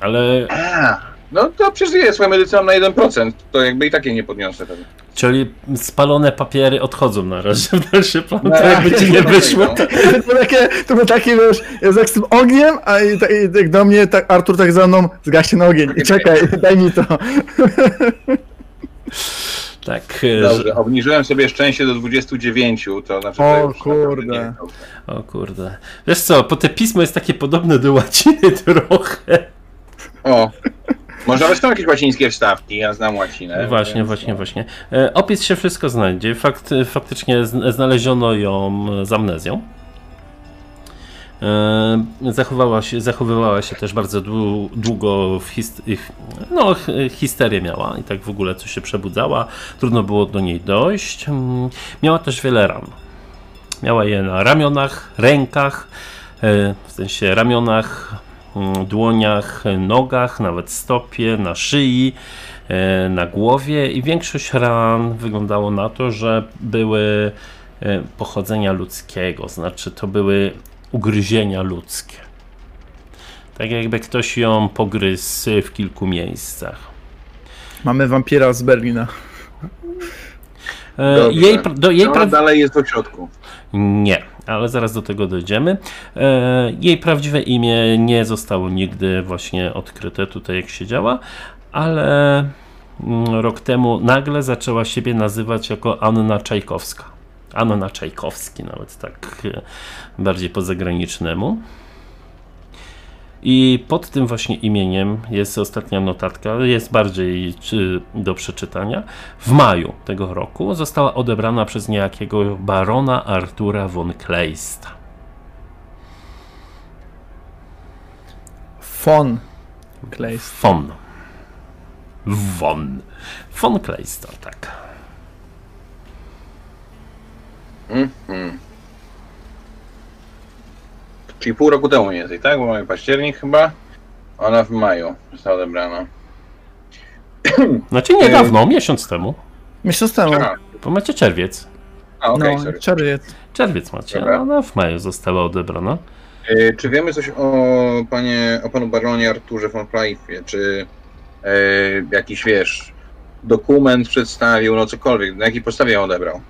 Speaker 1: Ale,
Speaker 3: A, no to przeżyję swoją medycyną na 1%. To jakby i takie nie podniosę pewnie.
Speaker 1: czyli spalone papiery odchodzą na razie w dalszy plan,
Speaker 3: No,
Speaker 1: to jakby ci nie wyszło.
Speaker 3: no.
Speaker 2: To było takie, to było takie, wiesz, jest jak z tym ogniem, a i, i, jak do mnie tak Artur tak za mną, zgaś ten ogień i czekaj, <laughs> daj mi to.
Speaker 1: Tak, e,
Speaker 3: Dobrze, obniżyłem sobie szczęście do 29, to znaczy,
Speaker 2: O, kurde.
Speaker 1: O kurde. Wiesz co, bo te pismo jest takie podobne do łaciny <laughs> trochę.
Speaker 3: O, może nawet są jakieś łacińskie wstawki, ja znam łacinę.
Speaker 1: Właśnie,
Speaker 3: więc-
Speaker 1: właśnie, właśnie. E, Opis się wszystko znajdzie. Fakt, faktycznie zn- znaleziono ją z amnezją. E, Zachowała się, zachowywała się też bardzo dłu- długo w hist- no, histerię miała i tak w ogóle coś się przebudzała. Trudno było do niej dojść. Mm, Miała też wiele ran. Miała je na ramionach, rękach, e, w sensie ramionach, dłoniach, nogach, nawet stopie, na szyi, e, na głowie i większość ran wyglądało na to, że były e, pochodzenia ludzkiego, znaczy to były ugryzienia ludzkie. Tak jakby ktoś ją pogryzł w kilku miejscach.
Speaker 2: Mamy wampira z Berlina.
Speaker 1: E,
Speaker 3: Dobrze.
Speaker 1: Jej, do, jej
Speaker 3: Ona
Speaker 1: pra-
Speaker 3: dalej jest w ośrodku.
Speaker 1: Nie, ale zaraz do tego dojdziemy. E, jej prawdziwe imię nie zostało nigdy właśnie odkryte tutaj, jak siedziała, ale mm, rok temu nagle zaczęła siebie nazywać jako Anna Czajkowska. Anna Czajkowski, nawet tak e, bardziej po zagranicznemu. I pod tym właśnie imieniem jest ostatnia notatka, jest bardziej czy, do przeczytania. W maju tego roku została odebrana przez niejakiego barona Artura von Kleista.
Speaker 2: Fon. Kleist.
Speaker 1: Von. Von. Von Kleista, tak.
Speaker 3: Mhm. Czyli pół roku temu mniej więcej, tak? Bo mamy październik chyba. Ona w maju została odebrana. <clears throat>
Speaker 1: Znaczy niedawno, miesiąc temu.
Speaker 2: Miesiąc temu.
Speaker 3: A,
Speaker 1: Bo macie czerwiec.
Speaker 3: a okej,
Speaker 2: no,
Speaker 3: sorry.
Speaker 2: czerwiec.
Speaker 1: Czerwiec macie,
Speaker 3: Dobra.
Speaker 1: a ona w maju została odebrana.
Speaker 3: E, Czy wiemy coś o panie, o panu baronie Arturze von Plaifie? Czy e, jakiś, wiesz, dokument przedstawił, no cokolwiek, na jakiej podstawie ją odebrał?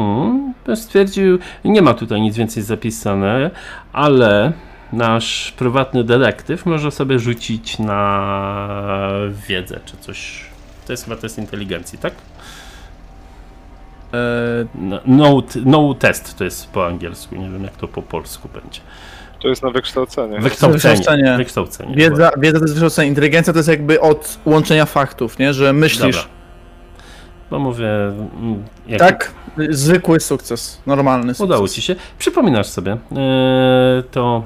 Speaker 1: Mhm. Stwierdził, nie ma tutaj nic więcej zapisane, ale nasz prywatny detektyw może sobie rzucić na wiedzę czy coś. To jest chyba test inteligencji, tak?
Speaker 2: E,
Speaker 1: No, no, no test to jest po angielsku, nie wiem jak to po polsku będzie.
Speaker 4: To jest na wykształcenie.
Speaker 1: Wykształcenie.
Speaker 2: Wykształcenie.
Speaker 1: Wykształcenie.
Speaker 2: wiedza, wiedza to jest wykształcenie. Inteligencja to jest jakby od łączenia faktów, nie? Że myślisz.
Speaker 1: Dobra. Bo mówię. mm, jak-
Speaker 2: Tak, zwykły sukces, normalny sukces.
Speaker 1: Udało ci się. Przypominasz sobie, e, to,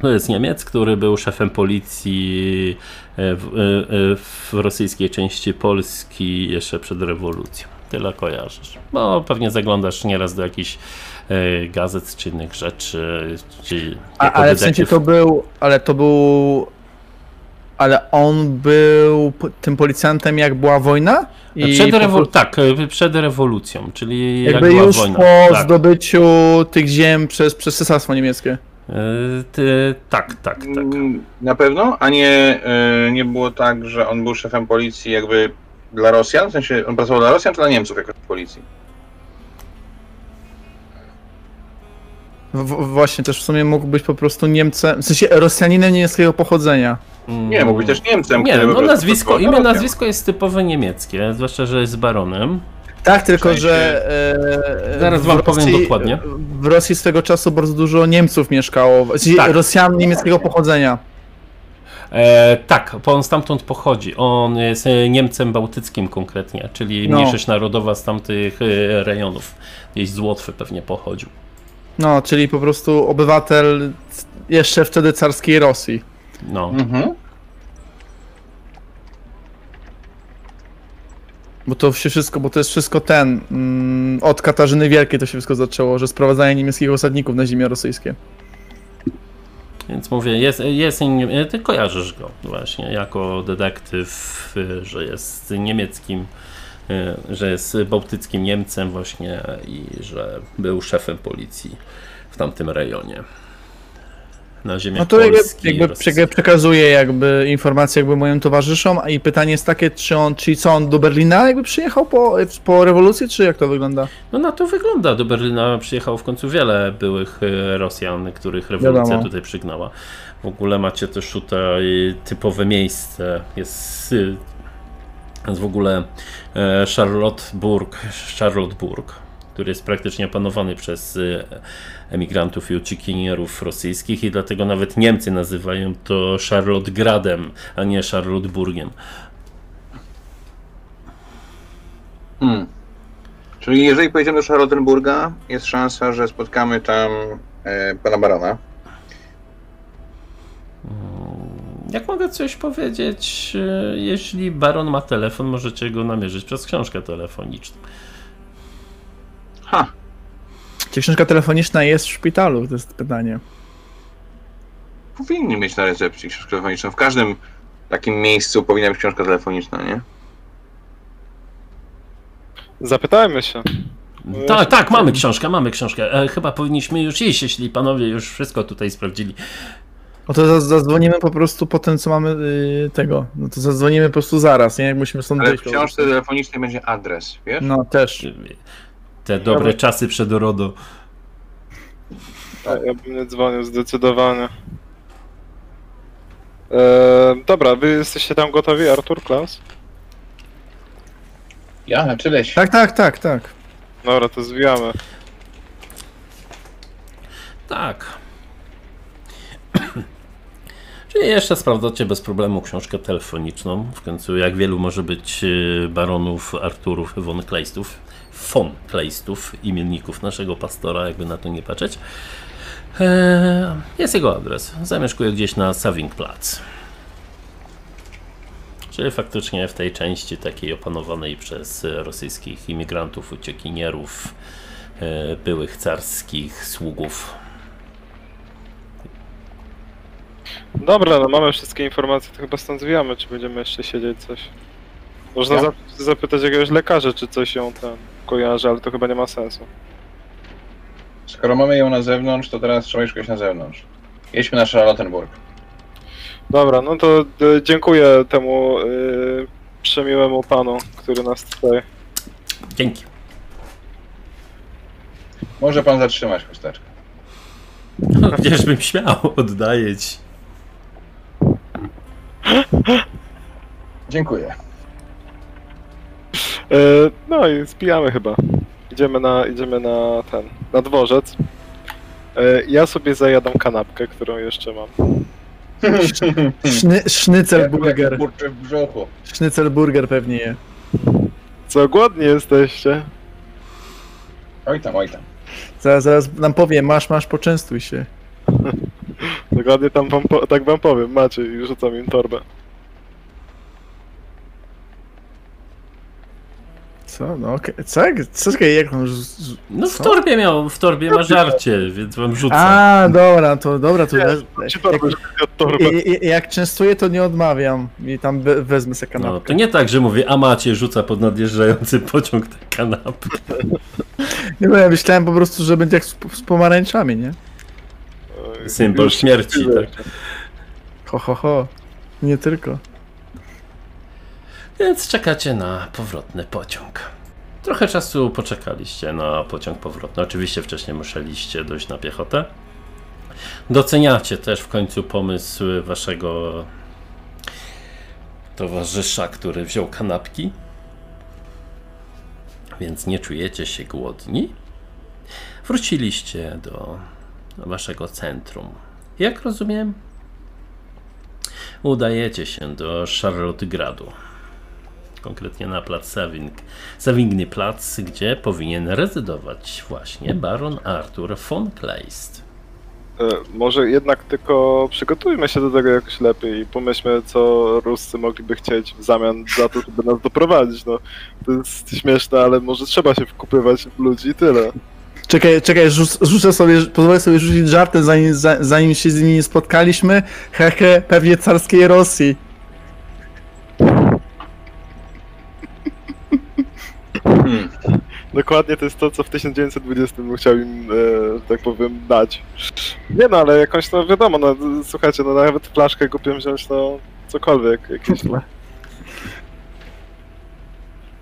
Speaker 1: to jest Niemiec, który był szefem policji e, w, e, w rosyjskiej części Polski jeszcze przed rewolucją. Tyle kojarzysz. Bo pewnie zaglądasz nieraz do jakichś gazet czy innych rzeczy. Czy
Speaker 2: A, ale w sensie
Speaker 1: detektyw-
Speaker 2: to był, ale to był, ale on był tym policjantem jak była wojna?
Speaker 1: Przed
Speaker 2: po
Speaker 1: rewo-
Speaker 2: prostu
Speaker 1: tak, e, przed rewolucją, czyli jak
Speaker 2: jakby
Speaker 1: była
Speaker 2: już
Speaker 1: wojna.
Speaker 2: po
Speaker 1: tak.
Speaker 2: zdobyciu tych ziem przez, przez cesarstwo niemieckie.
Speaker 1: E, ty, tak, tak, tak.
Speaker 3: Mm, Na pewno, a nie, e, nie było tak, że on był szefem policji jakby dla Rosjan? W sensie on pracował dla Rosjan czy dla Niemców jako policji?
Speaker 2: W, właśnie, też w sumie mógł być po prostu Niemcem, w sensie Rosjaninem niemieckiego pochodzenia.
Speaker 3: Nie, mógł być też Niemcem,
Speaker 1: Nie, no nazwisko, imię,
Speaker 3: Rosjan.
Speaker 1: nazwisko jest typowe niemieckie, zwłaszcza, że jest baronem.
Speaker 2: Tak, tylko że. E,
Speaker 1: Zaraz
Speaker 2: w
Speaker 1: wam powiem dokładnie.
Speaker 2: W Rosji swego czasu bardzo dużo Niemców mieszkało.
Speaker 1: Tak.
Speaker 2: Rosjan niemieckiego pochodzenia.
Speaker 1: E, tak, bo on stamtąd pochodzi. On jest e, Niemcem bałtyckim konkretnie, czyli
Speaker 2: No.
Speaker 1: mniejszość narodowa z tamtych e, rejonów. Gdzieś z Łotwy pewnie pochodził.
Speaker 2: No, czyli po prostu obywatel jeszcze wtedy carskiej Rosji.
Speaker 1: No.
Speaker 3: Mhm.
Speaker 2: Bo to się wszystko, bo to jest wszystko ten. Mm, od Katarzyny Wielkiej to się wszystko zaczęło, że sprowadzanie niemieckich osadników na ziemię rosyjskie.
Speaker 1: Więc mówię, jest, jest ty kojarzysz go właśnie jako detektyw, y, że jest niemieckim, y, że jest bałtyckim Niemcem właśnie i że był szefem policji w tamtym rejonie. Na ziemiach
Speaker 2: No to jakby,
Speaker 1: Polski
Speaker 2: jakby prze- przekazuje jakby informacje jakby moim towarzyszom, i pytanie jest takie, czy on, czyli co on do Berlina jakby przyjechał po, po rewolucji, czy jak to wygląda?
Speaker 1: No na to wygląda. Do Berlina przyjechało w końcu wiele byłych e, Rosjan, których rewolucja
Speaker 2: Wiadomo.
Speaker 1: tutaj przygnała. W ogóle macie też tutaj typowe miejsce. Jest, jest w ogóle e, Charlotteburg, Charlotteburg, który jest praktycznie opanowany przez y, emigrantów i uciekinierów rosyjskich i dlatego nawet Niemcy nazywają to Charlottegradem, a nie Charlotteburgiem.
Speaker 3: Hmm. Czyli jeżeli pojedziemy do Charlottenburga, jest szansa, że spotkamy tam e, pana barona.
Speaker 1: Jak mogę coś powiedzieć, e, jeśli baron ma telefon, możecie go namierzyć przez książkę telefoniczną.
Speaker 3: Ha!
Speaker 2: Czy książka telefoniczna jest w szpitalu? To jest pytanie.
Speaker 3: Powinni mieć na recepcji książkę telefoniczną. W każdym takim miejscu powinna być książka telefoniczna, nie?
Speaker 4: Zapytajmy się.
Speaker 1: Tak, tak, mamy książkę, mamy książkę. E, chyba powinniśmy już iść, jeśli panowie już wszystko tutaj sprawdzili.
Speaker 2: No to zadzwonimy po prostu po tym, co mamy y, tego. No to zadzwonimy po prostu zaraz, nie? Jak musimy stąd
Speaker 3: Ale w książce telefonicznej będzie adres, wiesz?
Speaker 2: No też.
Speaker 1: Te dobre czasy przed RODO.
Speaker 4: Ja bym nie dzwonił zdecydowanie. E, dobra, wy jesteście tam gotowi, Artur, Klaus?
Speaker 3: Ja, znaczy leś.
Speaker 2: Tak, tak, tak, tak.
Speaker 4: Dobra, to zwijamy.
Speaker 1: Tak. <clears throat> Czyli jeszcze sprawdzacie bez problemu książkę telefoniczną. W końcu, jak wielu może być e, baronów Arturów von Kleistów, von Kleistów, imienników naszego pastora, jakby na to nie patrzeć. E, Jest jego adres. Zamieszkuje gdzieś na Savingplatz. Czyli faktycznie w tej części takiej opanowanej przez rosyjskich imigrantów, uciekinierów, e, byłych carskich sługów.
Speaker 4: Dobra, no mamy wszystkie informacje, to chyba stąd zwijamy, czy będziemy jeszcze siedzieć coś. Można
Speaker 3: Ja?
Speaker 4: zap- zapytać jakiegoś lekarza, czy coś ją ten kojarzy, ale to chyba nie ma sensu.
Speaker 3: Skoro mamy ją na zewnątrz, to teraz trzeba szukać na zewnątrz. Jedźmy na Charlottenburg.
Speaker 4: Dobra, no to e, dziękuję temu e, przemiłemu panu, który nas tutaj...
Speaker 1: Dzięki.
Speaker 3: Może pan zatrzymać chusteczkę.
Speaker 1: No, gdzieżbym śmiał, oddaję ci.
Speaker 3: Dziękuję.
Speaker 4: E, no i spijamy chyba. Idziemy na, idziemy na ten, na dworzec. E, ja sobie zajadam kanapkę, którą jeszcze mam. <laughs>
Speaker 2: Szny, sznycelburger.
Speaker 3: Kurczę w brzuchu.
Speaker 2: Sznycelburger pewnie je.
Speaker 4: Co, głodni jesteście?
Speaker 3: Oj tam, oj tam.
Speaker 2: Zaraz, zaraz nam powie, masz, masz, poczęstuj się. <laughs>
Speaker 4: Dokładnie tam wam po, tak wam powiem, macie i rzucam im torbę.
Speaker 2: Co? No okej. Co? Co? Czekaj, jak on... z-
Speaker 1: No w torbie miał, w torbie ma żarcie, więc wam rzucę.
Speaker 2: A, dobra, to dobra, to...
Speaker 4: Ci
Speaker 2: jak, jak, jak, częstuję, to nie odmawiam. I tam we, wezmę sobie
Speaker 1: No,
Speaker 2: kanapkę.
Speaker 1: to nie tak, że mówię, a macie, rzuca pod nadjeżdżający <laughs> pociąg te kanapy.
Speaker 2: Nie no, ja myślałem po prostu, że będzie jak z, z pomarańczami, nie?
Speaker 1: Symbol śmierci, tak.
Speaker 2: Ho, ho, ho. Nie tylko.
Speaker 1: Więc czekacie na powrotny pociąg. Trochę czasu poczekaliście na pociąg powrotny. Oczywiście wcześniej musieliście dojść na piechotę. Doceniacie też w końcu pomysł waszego towarzysza, który wziął kanapki. Więc nie czujecie się głodni. Wróciliście do waszego centrum. Jak rozumiem, udajecie się do Charlottegradu. Konkretnie na plac Saving, Savingny Plac, gdzie powinien rezydować właśnie baron Arthur von Kleist.
Speaker 4: E, Może jednak tylko przygotujmy się do tego jakoś lepiej i pomyślmy, co Ruscy mogliby chcieć w zamian za to, żeby nas doprowadzić. No, to jest śmieszne, ale może trzeba się wkupywać w ludzi i tyle.
Speaker 2: Czekaj, czekaj, rzuc, rzucę sobie, pozwolę sobie rzucić żartem, zanim, za- zanim się z nimi nie spotkaliśmy. Hehe, pewnie carskiej Rosji.
Speaker 3: Hmm. <laughs>
Speaker 4: Dokładnie to jest to, co w 1920 bym chciał im, e, że tak powiem, dać. Nie no, ale jakąś, no wiadomo, no słuchajcie, no nawet flaszkę głupią wziąć, no cokolwiek, jakieś...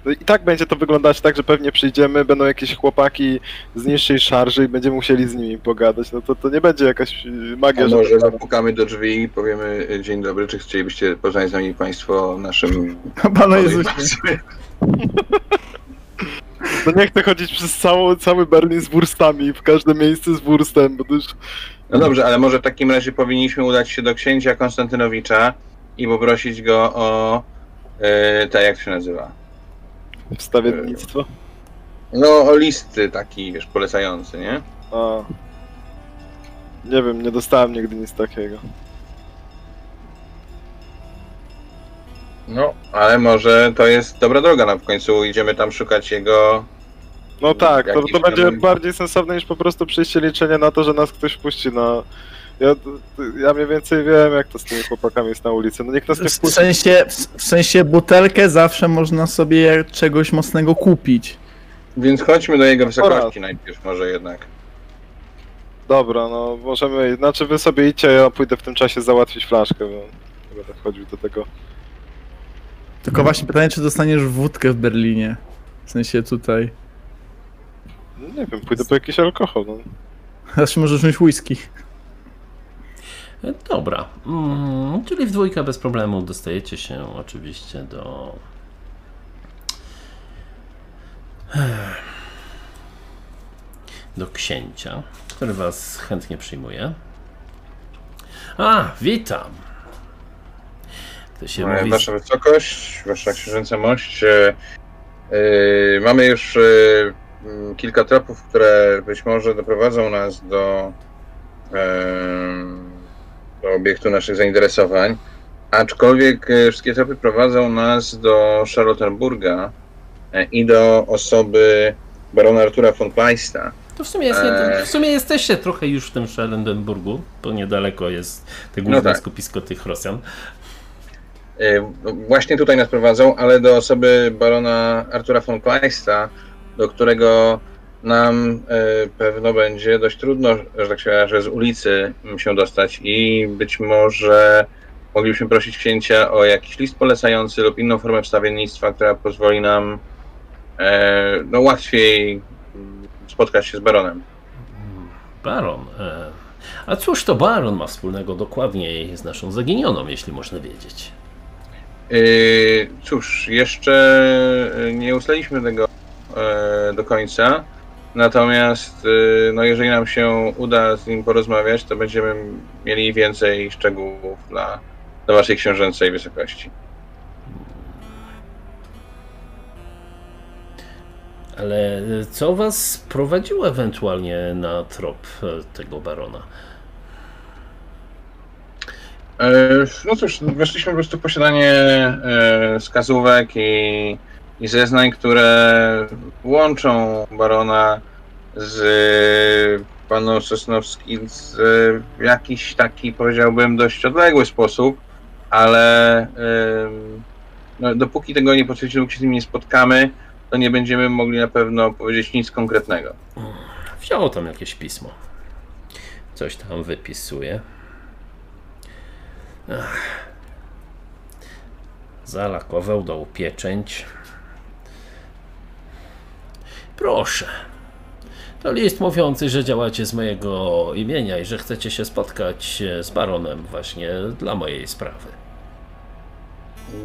Speaker 4: No i tak będzie to wyglądać tak, że pewnie przyjdziemy, będą jakieś chłopaki z niższej szarży i będziemy musieli z nimi pogadać. No to, to nie będzie jakaś y, magia,
Speaker 3: A
Speaker 4: że...
Speaker 3: może zapukamy do drzwi i powiemy e, dzień dobry, czy chcielibyście poznać z nami państwo naszym... <laughs>
Speaker 2: Panu Jezusie. <laughs>
Speaker 4: No nie chcę chodzić przez cały, cały Berlin z wurstami, w każde miejsce z wurstem, bo to już...
Speaker 3: No dobrze, ale może w takim razie powinniśmy udać się do księcia Konstantynowicza i poprosić go o... E, tak, jak się nazywa?
Speaker 4: Wstawiennictwo.
Speaker 3: No, o listy taki, wiesz, polecający, nie?
Speaker 4: A. Nie wiem, nie dostałem nigdy nic takiego.
Speaker 3: No, ale może to jest dobra droga, no w końcu idziemy tam szukać jego...
Speaker 4: No tak, to, to będzie
Speaker 3: tam-
Speaker 4: bardziej sensowne niż po prostu przyjście liczenie na to, że nas ktoś wpuści na... Ja, ja mniej więcej wiem, jak to z tymi chłopakami jest na ulicy. No nikt nas nie
Speaker 2: W sensie, w sensie butelkę zawsze można sobie czegoś mocnego kupić.
Speaker 3: Więc chodźmy do jego wysokości
Speaker 4: Oraz.
Speaker 3: najpierw może jednak.
Speaker 4: Dobra, no możemy... Znaczy wy sobie idźcie, ja pójdę w tym czasie załatwić flaszkę, bo nie będę wchodził do tego.
Speaker 2: Tylko właśnie pytanie, czy dostaniesz wódkę w Berlinie? W sensie tutaj.
Speaker 4: No nie wiem, pójdę po jakiś alkohol, no.
Speaker 2: Zawsze możesz mieć whisky.
Speaker 1: E, Dobra, mm, czyli w dwójkę bez problemu dostajecie się oczywiście do. do księcia, który was chętnie przyjmuje. A, witam. To się mówi.
Speaker 3: Wasza wysokość, wasza księżyca mość. E, mamy już m, kilka tropów, które być może doprowadzą nas do, e, do obiektu naszych zainteresowań. Aczkolwiek e, wszystkie tropy prowadzą nas do Charlottenburga e, i do osoby barona Artura von Kleista.
Speaker 1: To w sumie, jest,
Speaker 3: Eee.
Speaker 1: w sumie jesteście trochę już w tym Schellenbergu, bo niedaleko jest te główne
Speaker 3: tak.
Speaker 1: skupisko tych Rosjan.
Speaker 3: E, Właśnie tutaj nas prowadzą, ale do osoby barona Artura von Kleista, do którego nam e, pewno będzie dość trudno, że tak się wyrażę, z ulicy się dostać i być może moglibyśmy prosić księcia o jakiś list polecający lub inną formę wstawiennictwa, która pozwoli nam e, no, łatwiej spotkać się z baronem.
Speaker 1: Baron. E, a cóż to baron ma wspólnego dokładniej z naszą zaginioną, jeśli można wiedzieć?
Speaker 3: Yy, cóż, jeszcze nie ustaliliśmy tego do końca. Natomiast, yy, no jeżeli nam się uda z nim porozmawiać, to będziemy mieli więcej szczegółów dla, dla waszej książęcej wysokości.
Speaker 1: Ale co was prowadziło ewentualnie na trop e, tego barona?
Speaker 3: E, No cóż, weszliśmy po prostu w posiadanie e, wskazówek i, i zeznań, które łączą barona z panem Sosnowskim z, jakiś taki, powiedziałbym, dość odległy sposób, ale no, dopóki tego nie potwierdzimy, dopóki się z nim nie spotkamy, to nie będziemy mogli na pewno powiedzieć nic konkretnego.
Speaker 1: Wziął tam jakieś pismo. Coś tam wypisuje. Ach. Zalakował, dał pieczęć. Proszę. To list mówiący, że działacie z mojego imienia i że chcecie się spotkać e, z baronem właśnie dla mojej sprawy.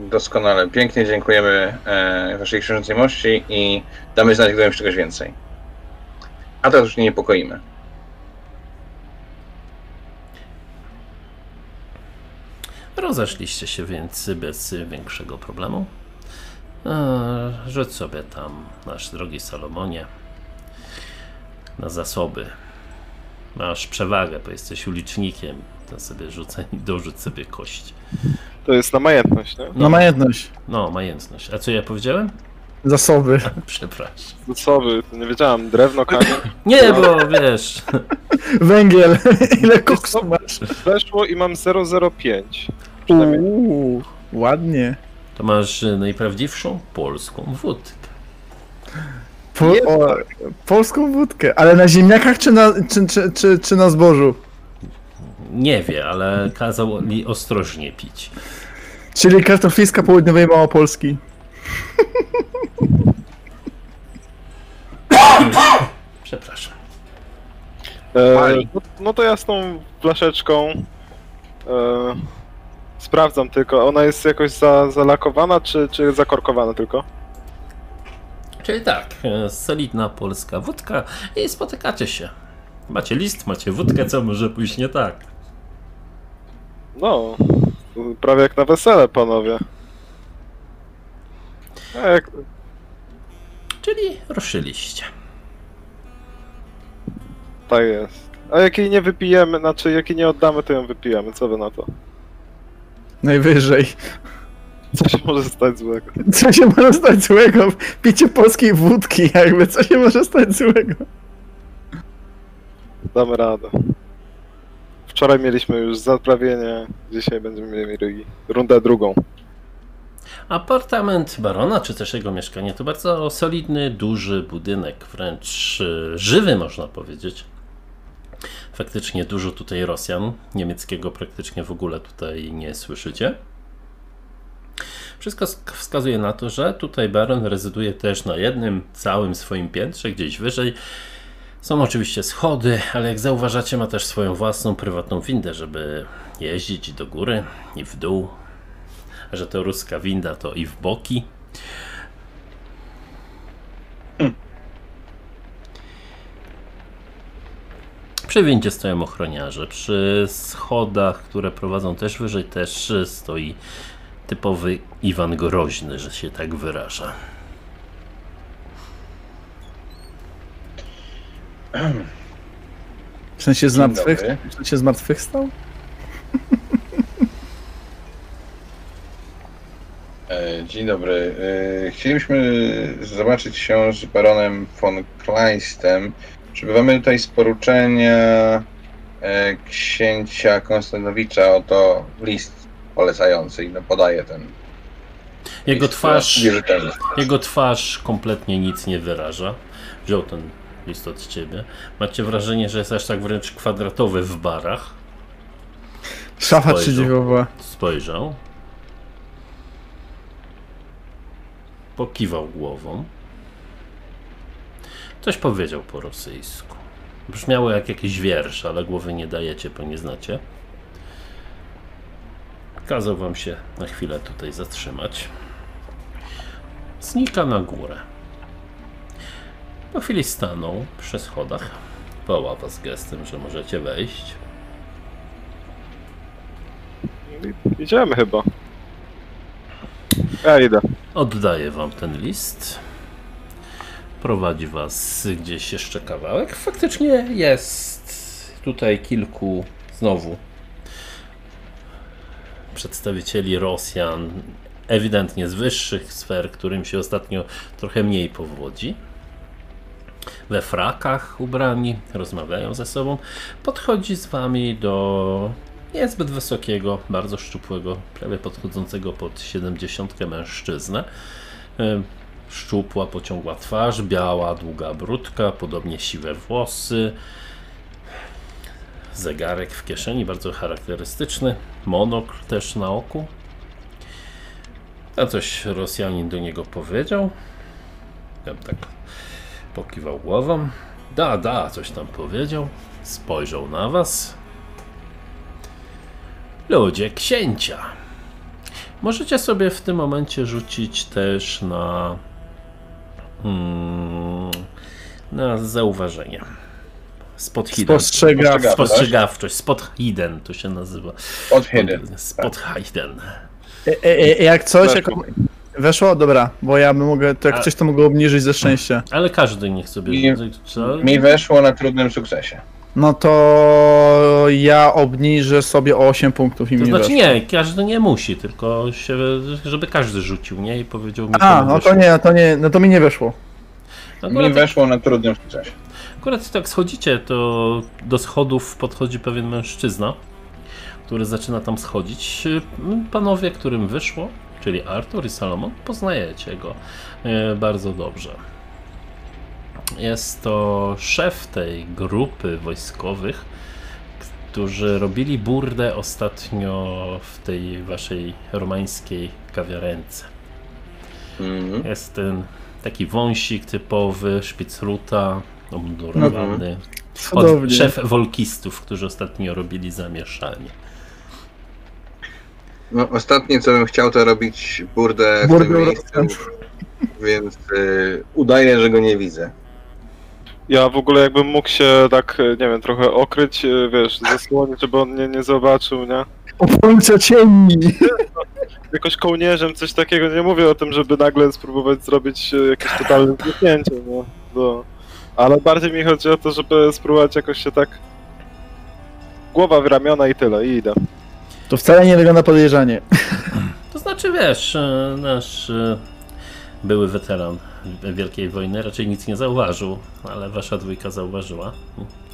Speaker 3: Doskonale. Pięknie dziękujemy e, Waszej księżniczej mości i damy znać, gdy wiem czegoś więcej. A teraz już nie niepokoimy.
Speaker 1: Rozeszliście się więc bez większego problemu. Eee, Rzuć sobie tam, nasz drogi Salomonie, na zasoby. Masz przewagę, bo jesteś ulicznikiem. To sobie rzucaj, <laughs> dorzuć sobie kość.
Speaker 4: To jest na majętność, nie?
Speaker 2: Na majętność.
Speaker 1: No, majętność. A co ja powiedziałem?
Speaker 2: Zasoby. <laughs>
Speaker 1: Przepraszam.
Speaker 4: Zasoby, to nie wiedziałem, drewno, kamień. <laughs>
Speaker 1: Nie, bo wiesz,
Speaker 2: Węgiel. Ile koksu masz?
Speaker 4: Weszło i mam 005. Przynajmniej.
Speaker 2: Uuu, ładnie.
Speaker 1: To masz y, najprawdziwszą polską wódkę.
Speaker 2: Po, o, polską wódkę. Ale na ziemniakach czy na, czy, czy, czy, czy na zbożu?
Speaker 1: Nie wie, ale kazał mi ostrożnie pić.
Speaker 2: Czyli kartofliska południowej Małopolski. <coughs>
Speaker 1: Przepraszam.
Speaker 4: E, no, no to ja z tą flaszeczką e, sprawdzam tylko. Ona jest jakoś za, zalakowana, czy, czy zakorkowana tylko?
Speaker 1: Czyli tak, e, solidna polska wódka i spotykacie się. Macie list, macie wódkę, co może pójść nie tak.
Speaker 4: No, prawie jak na wesele, panowie. Jak,
Speaker 1: Czyli ruszyliście.
Speaker 4: tak jest. A jak jej nie wypijemy, znaczy jak jej nie oddamy, to ją wypijemy. Co wy na to?
Speaker 2: Najwyżej.
Speaker 4: Co się może stać złego?
Speaker 2: Co się może stać złego? Picie polskiej wódki, jakby. Co się może stać złego?
Speaker 4: Damy radę. Wczoraj mieliśmy już zaprawienie, dzisiaj będziemy mieli rundę drugą.
Speaker 1: Apartament barona, czy też jego mieszkanie, to bardzo solidny, duży budynek, wręcz e, żywy można powiedzieć. Faktycznie dużo tutaj Rosjan, niemieckiego praktycznie w ogóle tutaj nie słyszycie. Wszystko sk- wskazuje na to, że tutaj baron rezyduje też na jednym całym swoim piętrze, gdzieś wyżej. Są oczywiście schody, ale jak zauważacie, ma też swoją własną prywatną windę, żeby jeździć do góry i w dół. A że to ruska winda, to i w boki. Przy windzie stoją ochroniarze. Przy schodach, które prowadzą też wyżej, też stoi typowy Iwan Groźny, że się tak wyraża.
Speaker 2: W sensie zmartwych, w sensie zmartwychwstał?
Speaker 3: E, Dzień dobry. E, Chcieliśmy zobaczyć się z baronem von Kleinstem. Przybywamy tutaj z poruczenia e, księcia Konstantowicza. Oto list polecający i no podaje ten.
Speaker 1: Jego
Speaker 3: list
Speaker 1: twarz, jego twarz kompletnie nic nie wyraża. Wziął ten list od ciebie. Macie wrażenie, że jest aż tak wręcz kwadratowy w barach.
Speaker 2: Szafa
Speaker 1: Spojrzał.
Speaker 2: czy dziewowa.
Speaker 1: Spojrzał. Pokiwał głową. Coś powiedział po rosyjsku. Brzmiało jak jakiś wiersz, ale głowy nie dajecie, bo nie znacie. Kazał wam się na chwilę tutaj zatrzymać. Znika na górę. Po chwili stanął przy schodach. Woła was gestem, że możecie wejść.
Speaker 4: Idziemy chyba. Ja idę.
Speaker 1: Oddaję wam ten list. Prowadzi was gdzieś jeszcze kawałek. Faktycznie jest tutaj kilku znowu przedstawicieli Rosjan, ewidentnie z wyższych sfer, którym się ostatnio trochę mniej powodzi. We frakach ubrani, rozmawiają ze sobą. Podchodzi z wami do niezbyt wysokiego, bardzo szczupłego, prawie podchodzącego pod 70 mężczyznę. Szczupła, pociągła twarz, biała, długa brudka, podobnie siwe włosy. Zegarek w kieszeni, bardzo charakterystyczny. Monokl też na oku. A coś Rosjanin do niego powiedział. Ja tak Pokiwał głową. Da, da, coś tam powiedział. Spojrzał na was. Ludzie księcia. Możecie sobie w tym momencie rzucić też na. Mm, na zauważenie. Spot hidden.
Speaker 2: Spostrzega.
Speaker 3: Spostrzega.
Speaker 1: Spostrzegawczość. Spot hidden to się nazywa.
Speaker 3: Od hidden.
Speaker 1: Spot hidden.
Speaker 2: E, e, e, jak coś, jak...
Speaker 4: Weszło.
Speaker 2: Dobra, bo ja bym mogę, to jak
Speaker 1: A-
Speaker 2: coś to mogło obniżyć ze szczęścia.
Speaker 1: Ale każdy niech sobie
Speaker 3: I-
Speaker 1: rzuci. Co?
Speaker 3: Mi weszło na trudnym sukcesie.
Speaker 2: No to ja obniżę sobie o 8 punktów i
Speaker 1: To
Speaker 2: mi
Speaker 1: znaczy
Speaker 2: weszło.
Speaker 1: nie, każdy nie musi, tylko się, żeby każdy rzucił, nie? I powiedział mi,
Speaker 2: A,
Speaker 1: komu
Speaker 2: no to
Speaker 1: wyszło.
Speaker 2: nie, to nie, no to mi nie weszło.
Speaker 3: Mi
Speaker 1: Akurat,
Speaker 3: weszło na trudnym sukcesie.
Speaker 1: akurat jak schodzicie, to do schodów podchodzi pewien mężczyzna, który zaczyna tam schodzić. Panowie, którym wyszło, czyli Artur i Salomon, poznajecie go e, bardzo dobrze. Jest to szef tej grupy wojskowych, którzy robili burdę ostatnio w tej waszej romańskiej kawiarence.
Speaker 3: Mhm.
Speaker 1: Jest ten taki wąsik typowy, szpicruta. Od,
Speaker 2: Cudownie.
Speaker 1: szef wolkistów, którzy ostatnio robili zamieszanie.
Speaker 3: No, ostatnie co bym chciał to robić burdę w
Speaker 2: Burdę
Speaker 3: tym miejscu, więc y, udaję, że go nie widzę.
Speaker 4: Ja w ogóle jakbym mógł się tak, e, nie wiem, trochę okryć, e, wiesz, zasłonić, żeby on mnie nie zobaczył, nie?
Speaker 2: Obrońca cieni! <laughs>
Speaker 4: Jakoś kołnierzem, coś takiego, nie mówię o tym, żeby nagle spróbować zrobić e, jakieś totalne zniknięcie, no. no. Ale bardziej mi chodzi o to, żeby spróbować jakoś się tak... Głowa w ramiona i tyle, i idę.
Speaker 2: To wcale nie wygląda podejrzanie.
Speaker 1: To znaczy, wiesz, nasz były weteran Wielkiej Wojny raczej nic nie zauważył, ale wasza dwójka zauważyła.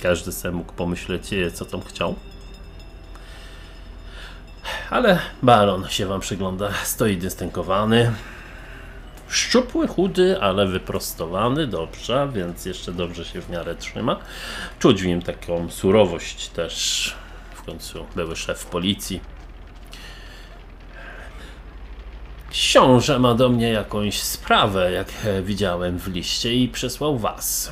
Speaker 1: Każdy sobie mógł pomyśleć, e, co tam chciał. Ale baron się wam przygląda, stoi dystynkowany. Szczupły, chudy, ale wyprostowany, dobrze, więc jeszcze dobrze się w miarę trzyma. Czuć w nim taką surowość też. W końcu były szef policji. Książę ma do mnie jakąś sprawę, jak widziałem w liście i przysłał was.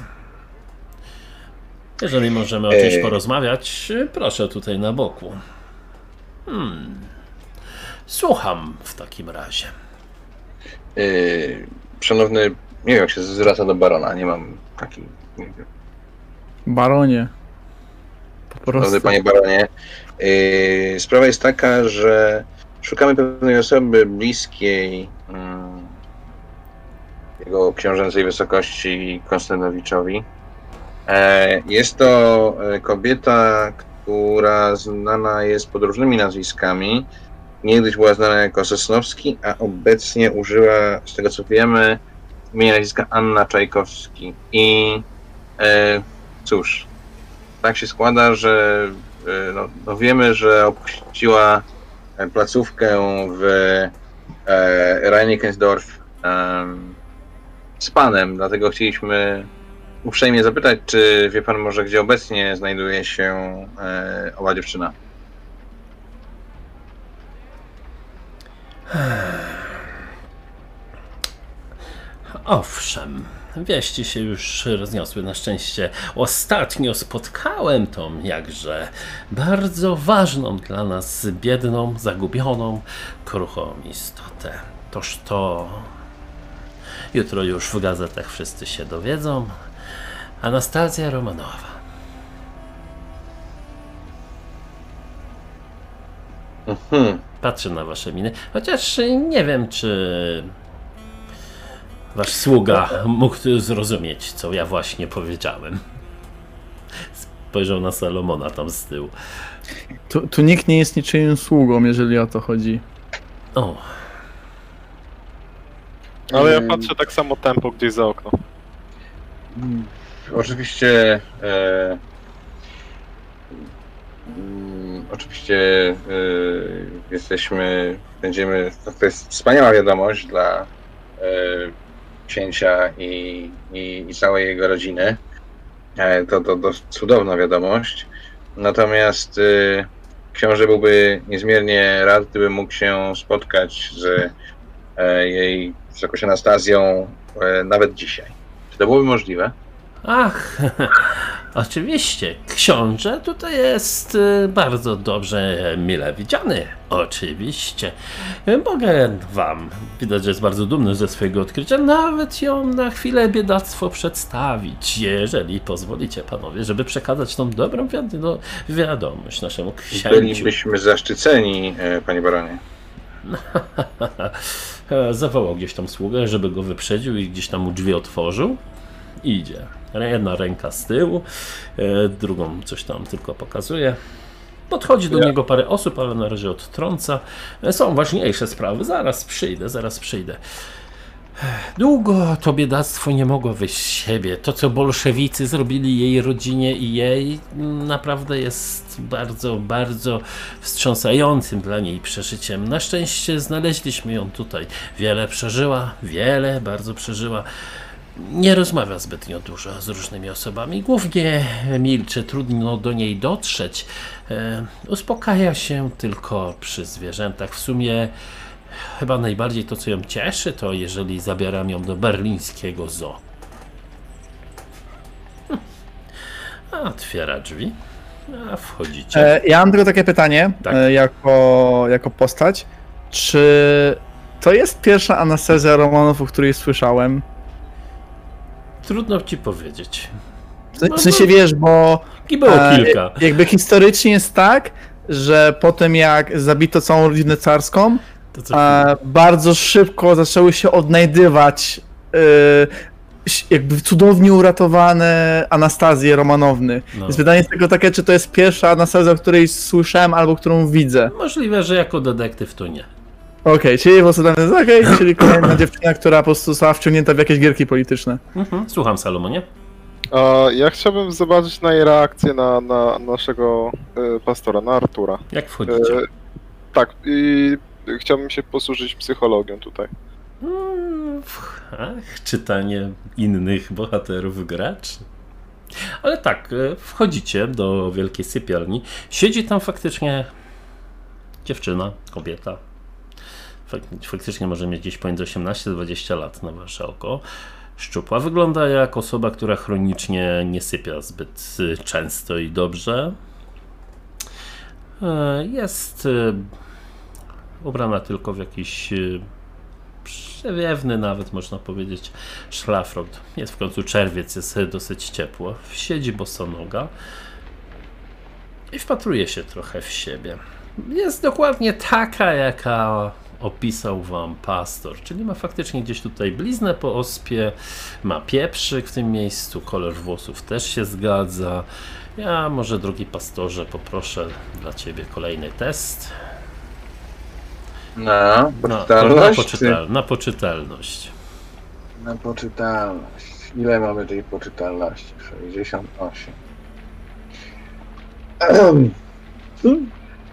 Speaker 1: Jeżeli możemy o czymś
Speaker 3: porozmawiać,
Speaker 1: proszę tutaj na boku. Hmm. Słucham w takim razie.
Speaker 3: Yy, szanowny, nie wiem jak się zwraca do barona, nie mam takiej, nie wiem.
Speaker 2: Baronie. Po
Speaker 3: Szanowny
Speaker 2: prostu.
Speaker 3: panie baronie, yy, sprawa jest taka, że szukamy pewnej osoby bliskiej mm, jego książęcej wysokości Konstantynowiczowi. E, jest to e, kobieta, która znana jest pod różnymi nazwiskami. Niegdyś była znana jako Sosnowski, a obecnie używa, z tego co wiemy, imienia nazwiska Anna Czajkowski. I e, cóż, tak się składa, że e, no, no wiemy, że opuściła placówkę w e, Reinickensdorf em, z panem, dlatego chcieliśmy uprzejmie zapytać, czy wie pan może, gdzie obecnie znajduje się e, owa dziewczyna?
Speaker 1: Owszem, wieści się już rozniosły na szczęście. Ostatnio spotkałem tą jakże bardzo ważną dla nas biedną, zagubioną, kruchą istotę. Toż to jutro już w gazetach wszyscy się dowiedzą. Anastazja Romanowa.
Speaker 3: Mhm.
Speaker 1: Patrzę na wasze miny, chociaż nie wiem, czy wasz sługa mógł zrozumieć, co ja właśnie powiedziałem. Spojrzał na Salomona tam z tyłu.
Speaker 2: Tu, tu nikt nie jest niczyim sługą, jeżeli o to chodzi.
Speaker 1: O,
Speaker 4: Ale ja
Speaker 3: Mm.
Speaker 4: patrzę tak samo tempo gdzieś za okno.
Speaker 3: Oczywiście. E, mm, oczywiście e, jesteśmy, będziemy. To jest wspaniała wiadomość dla e, księcia i, i, i całej jego rodziny. E, to, to, to cudowna wiadomość. Natomiast e, książę byłby niezmiernie rad, gdyby mógł się spotkać z e, jej wysokością Anastazją e, nawet dzisiaj. Czy to byłoby możliwe?
Speaker 1: Ach, <laughs> oczywiście, książę tutaj jest y, bardzo dobrze mile widziany. Oczywiście. Mogę wam, widać, że jest bardzo dumny ze swojego odkrycia, nawet ją na chwilę biedactwo przedstawić, jeżeli pozwolicie panowie, żeby przekazać tą dobrą no, wiadomość naszemu księciu.
Speaker 3: Bylibyśmy zaszczyceni, e, panie baronie. <laughs>
Speaker 1: Zawołał gdzieś tam sługę, żeby go wyprzedził i gdzieś tam mu drzwi otworzył. Idzie. Jedna ręka z tyłu, e, drugą coś tam tylko pokazuje. Podchodzi do
Speaker 3: Ja-
Speaker 1: niego parę osób, ale na razie odtrąca. E, Są ważniejsze sprawy. Zaraz przyjdę, zaraz przyjdę. Długo to biedactwo nie mogło wyjść z siebie. To, co bolszewicy zrobili jej rodzinie i jej, naprawdę jest bardzo, bardzo wstrząsającym dla niej przeżyciem. Na szczęście znaleźliśmy ją tutaj. Wiele przeżyła, wiele bardzo przeżyła. Nie rozmawia zbytnio dużo z różnymi osobami. Głównie milczy, trudno do niej dotrzeć. E, uspokaja się tylko przy zwierzętach. W sumie chyba najbardziej to, co ją cieszy, to jeżeli zabieram ją do berlińskiego zoo. Hm. Otwiera drzwi, a wchodzicie.
Speaker 2: E, ja mam tylko takie pytanie,
Speaker 1: Tak.
Speaker 2: e, jako, jako postać. Czy to jest pierwsza anestezja Romanów, o której słyszałem?
Speaker 1: Trudno ci powiedzieć.
Speaker 2: W, w sensie wiesz, bo
Speaker 1: I było
Speaker 2: e,
Speaker 1: kilka.
Speaker 2: jakby historycznie jest tak, że po tym jak zabito całą rodzinę carską, e, bardzo szybko zaczęły się odnajdywać e, jakby cudownie uratowane Anastazje Romanowny.
Speaker 1: No.
Speaker 2: Więc pytanie jest tylko takie, czy to jest pierwsza Anastazja, o której słyszałem albo którą widzę.
Speaker 1: Możliwe, że jako detektyw to nie.
Speaker 2: Okej, czyli po prostu tam jest okej, czyli kolejna <clears throat> dziewczyna, która po prostu została wciągnięta w jakieś gierki polityczne.
Speaker 1: Mhm. Słucham, Salomonie.
Speaker 4: A ja chciałbym zobaczyć na jej reakcję na, na naszego e, pastora, na Artura.
Speaker 1: Jak
Speaker 4: E,
Speaker 1: wchodzicie?
Speaker 4: tak, i chciałbym się posłużyć psychologią tutaj.
Speaker 1: Mm, Ach, czytanie innych bohaterów graczy. Ale tak, e, wchodzicie do wielkiej sypialni. Siedzi tam faktycznie dziewczyna, kobieta. Fak- Faktycznie może mieć gdzieś pomiędzy 18 a 20 lat na wasze oko. Szczupła. Wygląda jak osoba, która chronicznie nie sypia zbyt y, często i dobrze. E, Jest y, ubrana tylko w jakiś y, przewiewny nawet można powiedzieć szlafrok. Jest w końcu czerwiec, jest dosyć ciepło. Siedzi bosonoga i wpatruje się trochę w siebie. Jest dokładnie taka, jaka opisał wam pastor, czyli ma faktycznie gdzieś tutaj bliznę po ospie, ma pieprzyk w tym miejscu, kolor włosów też się zgadza. Ja może drogi pastorze poproszę dla ciebie kolejny test.
Speaker 3: Na
Speaker 1: Na, na,
Speaker 3: poczytalność?
Speaker 1: poczytal, na poczytalność.
Speaker 3: Na poczytalność. Ile mamy tej poczytalności? 68. Ehem.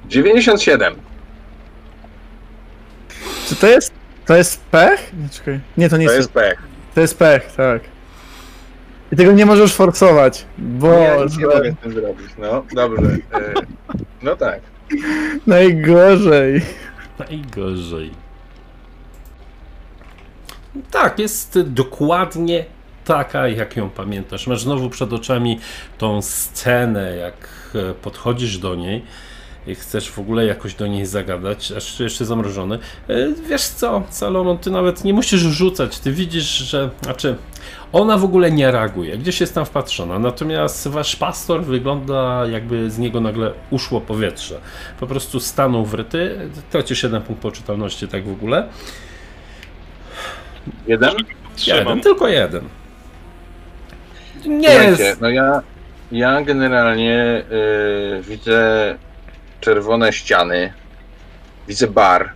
Speaker 3: 97.
Speaker 2: Czy to jest, to jest pech? Nie, czekaj. Nie, to nie
Speaker 3: To
Speaker 2: jest,
Speaker 3: jest pech.
Speaker 2: to jest pech, tak. I tego nie możesz forsować, bo
Speaker 3: Ja nic nie mogę z tym zrobić. No, dobrze. E, No tak.
Speaker 2: najgorzej.
Speaker 1: Najgorzej. Tak, jest dokładnie taka, jak ją pamiętasz. Masz znowu przed oczami tą scenę, jak e, podchodzisz do niej chcesz w ogóle jakoś do niej zagadać, aż jeszcze zamrożony. E, Wiesz co, Salomon, ty nawet nie musisz rzucać, ty widzisz, że... Znaczy, ona w ogóle nie reaguje, gdzieś jest tam wpatrzona, natomiast wasz pastor wygląda jakby z niego nagle uszło powietrze. Po prostu stanął wryty, tracisz jeden punkt poczytalności tak w ogóle.
Speaker 3: Jeden?
Speaker 1: Jeden, tylko jeden. Nie
Speaker 3: Słuchajcie,
Speaker 1: jest.
Speaker 3: no ja, ja generalnie y, widzę czerwone ściany, widzę bar,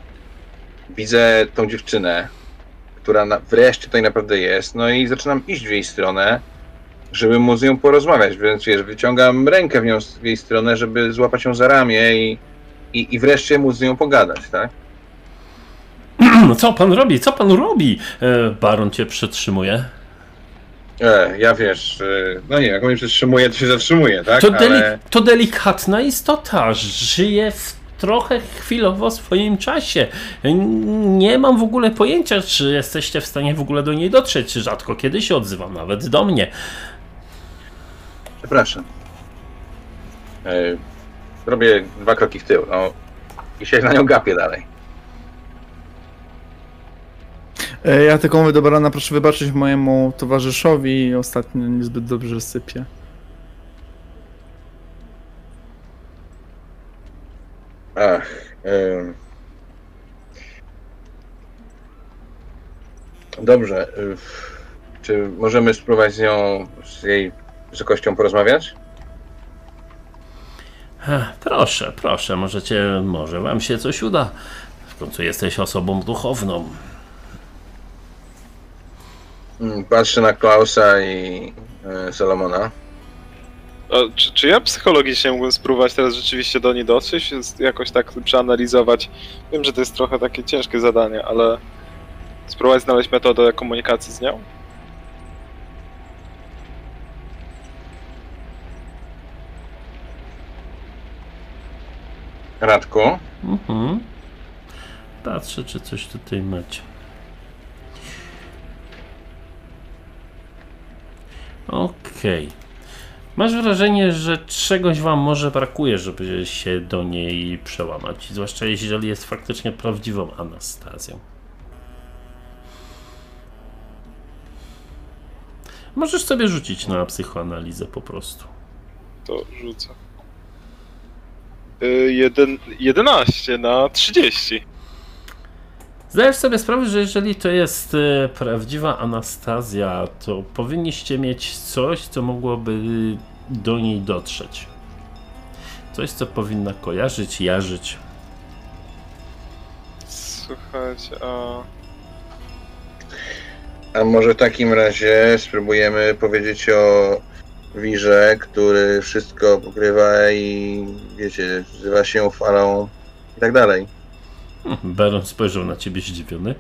Speaker 3: widzę tą dziewczynę, która na, wreszcie tutaj naprawdę jest, no i zaczynam iść w jej stronę, żeby móc z nią porozmawiać, więc wiesz, wyciągam rękę w, nią, w jej stronę, żeby złapać ją za ramię i, i, i wreszcie móc z nią pogadać, tak? <clears throat>
Speaker 1: Co pan robi? Co pan robi? E, Baron cię przytrzymuje.
Speaker 3: E, ja wiesz, y, no nie, jak on mnie przytrzymuje, to się zatrzymuje, tak?
Speaker 1: To, deli
Speaker 3: Ale...
Speaker 1: to delikatna istota. Żyje w trochę chwilowo swoim czasie. Nie mam w ogóle pojęcia, czy jesteście w stanie w ogóle do niej dotrzeć. Rzadko kiedy się odzywam, nawet do mnie.
Speaker 3: Przepraszam. E, robię dwa kroki w tył, no i się na nią gapię dalej.
Speaker 2: E, Ja tylko mówię, dobra, rana, proszę wybaczyć mojemu towarzyszowi, ostatnio niezbyt dobrze sypie.
Speaker 3: Ach. ym. Dobrze. y, Czy możemy spróbować z nią, z jej wysokością porozmawiać?
Speaker 1: Ech, Proszę, proszę, możecie, może wam się coś uda. W końcu jesteś osobą duchowną.
Speaker 3: Mm, Patrzę na Klausa i y, Salomona.
Speaker 4: A, czy, czy ja psychologicznie mógłbym spróbować teraz rzeczywiście do niej dotrzeć, jakoś tak przeanalizować? Wiem, że to jest trochę takie ciężkie zadanie, ale spróbować znaleźć metodę komunikacji z nią?
Speaker 3: Radku,
Speaker 1: Mhm. Patrzę, czy coś tutaj macie. Okej. Masz wrażenie, że czegoś wam może brakuje, żeby się do niej przełamać, zwłaszcza jeżeli jest faktycznie prawdziwą Anastazją. Możesz sobie rzucić na psychoanalizę po prostu.
Speaker 4: To rzucę. Y, jeden, 11 na 30.
Speaker 1: Zdajesz sobie sprawę, że jeżeli to jest e, prawdziwa Anastazja, to powinniście mieć coś, co mogłoby do niej dotrzeć. Coś, co powinna kojarzyć, jarzyć.
Speaker 4: Słuchajcie, a...
Speaker 3: a może w takim razie spróbujemy powiedzieć o wirze, który wszystko pokrywa i wiecie, zzywa się falą i tak dalej.
Speaker 1: Baron spojrzał na ciebie zdziwiony.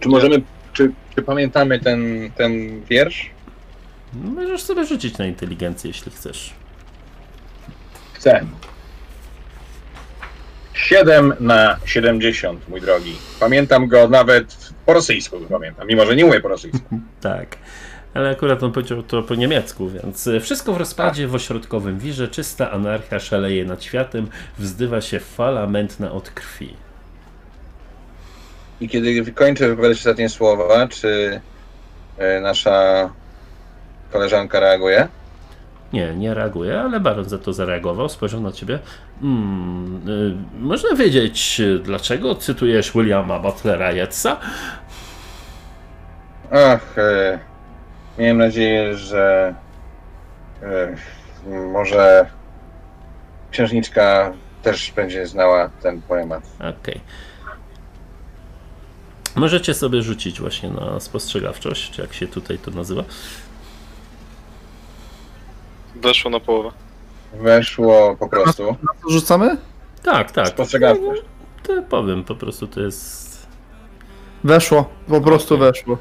Speaker 3: Czy możemy, czy, czy pamiętamy ten, ten wiersz?
Speaker 1: Możesz sobie rzucić na inteligencję, jeśli chcesz.
Speaker 3: Chcę. 7 na 70, mój drogi. Pamiętam go nawet po rosyjsku, pamiętam, mimo że nie mówię po rosyjsku. <laughs>
Speaker 1: Tak. Ale akurat on powiedział to po niemiecku, więc e, wszystko w rozpadzie w ośrodkowym wirze, czysta anarchia szaleje nad światem, wzdywa się fala mętna od krwi.
Speaker 3: I kiedy wykończę wypowiadać ostatnie słowa, czy e, nasza koleżanka reaguje?
Speaker 1: Nie, nie reaguje, ale Baron za to zareagował, spojrzał na ciebie. Hmm, y, można wiedzieć, y, dlaczego cytujesz Williama Butlera Yeatsa?
Speaker 3: Ach, e, miałem nadzieję, że e, może księżniczka też będzie znała ten poemat.
Speaker 1: Okej. Możecie sobie rzucić właśnie na spostrzegawczość, jak się tutaj to nazywa.
Speaker 4: Weszło na połowę.
Speaker 3: Weszło po prostu.
Speaker 2: Na co rzucamy?
Speaker 1: Tak, tak.
Speaker 3: Spostrzegawczość.
Speaker 1: To powiem, po prostu to jest
Speaker 2: Weszło, po prostu weszło.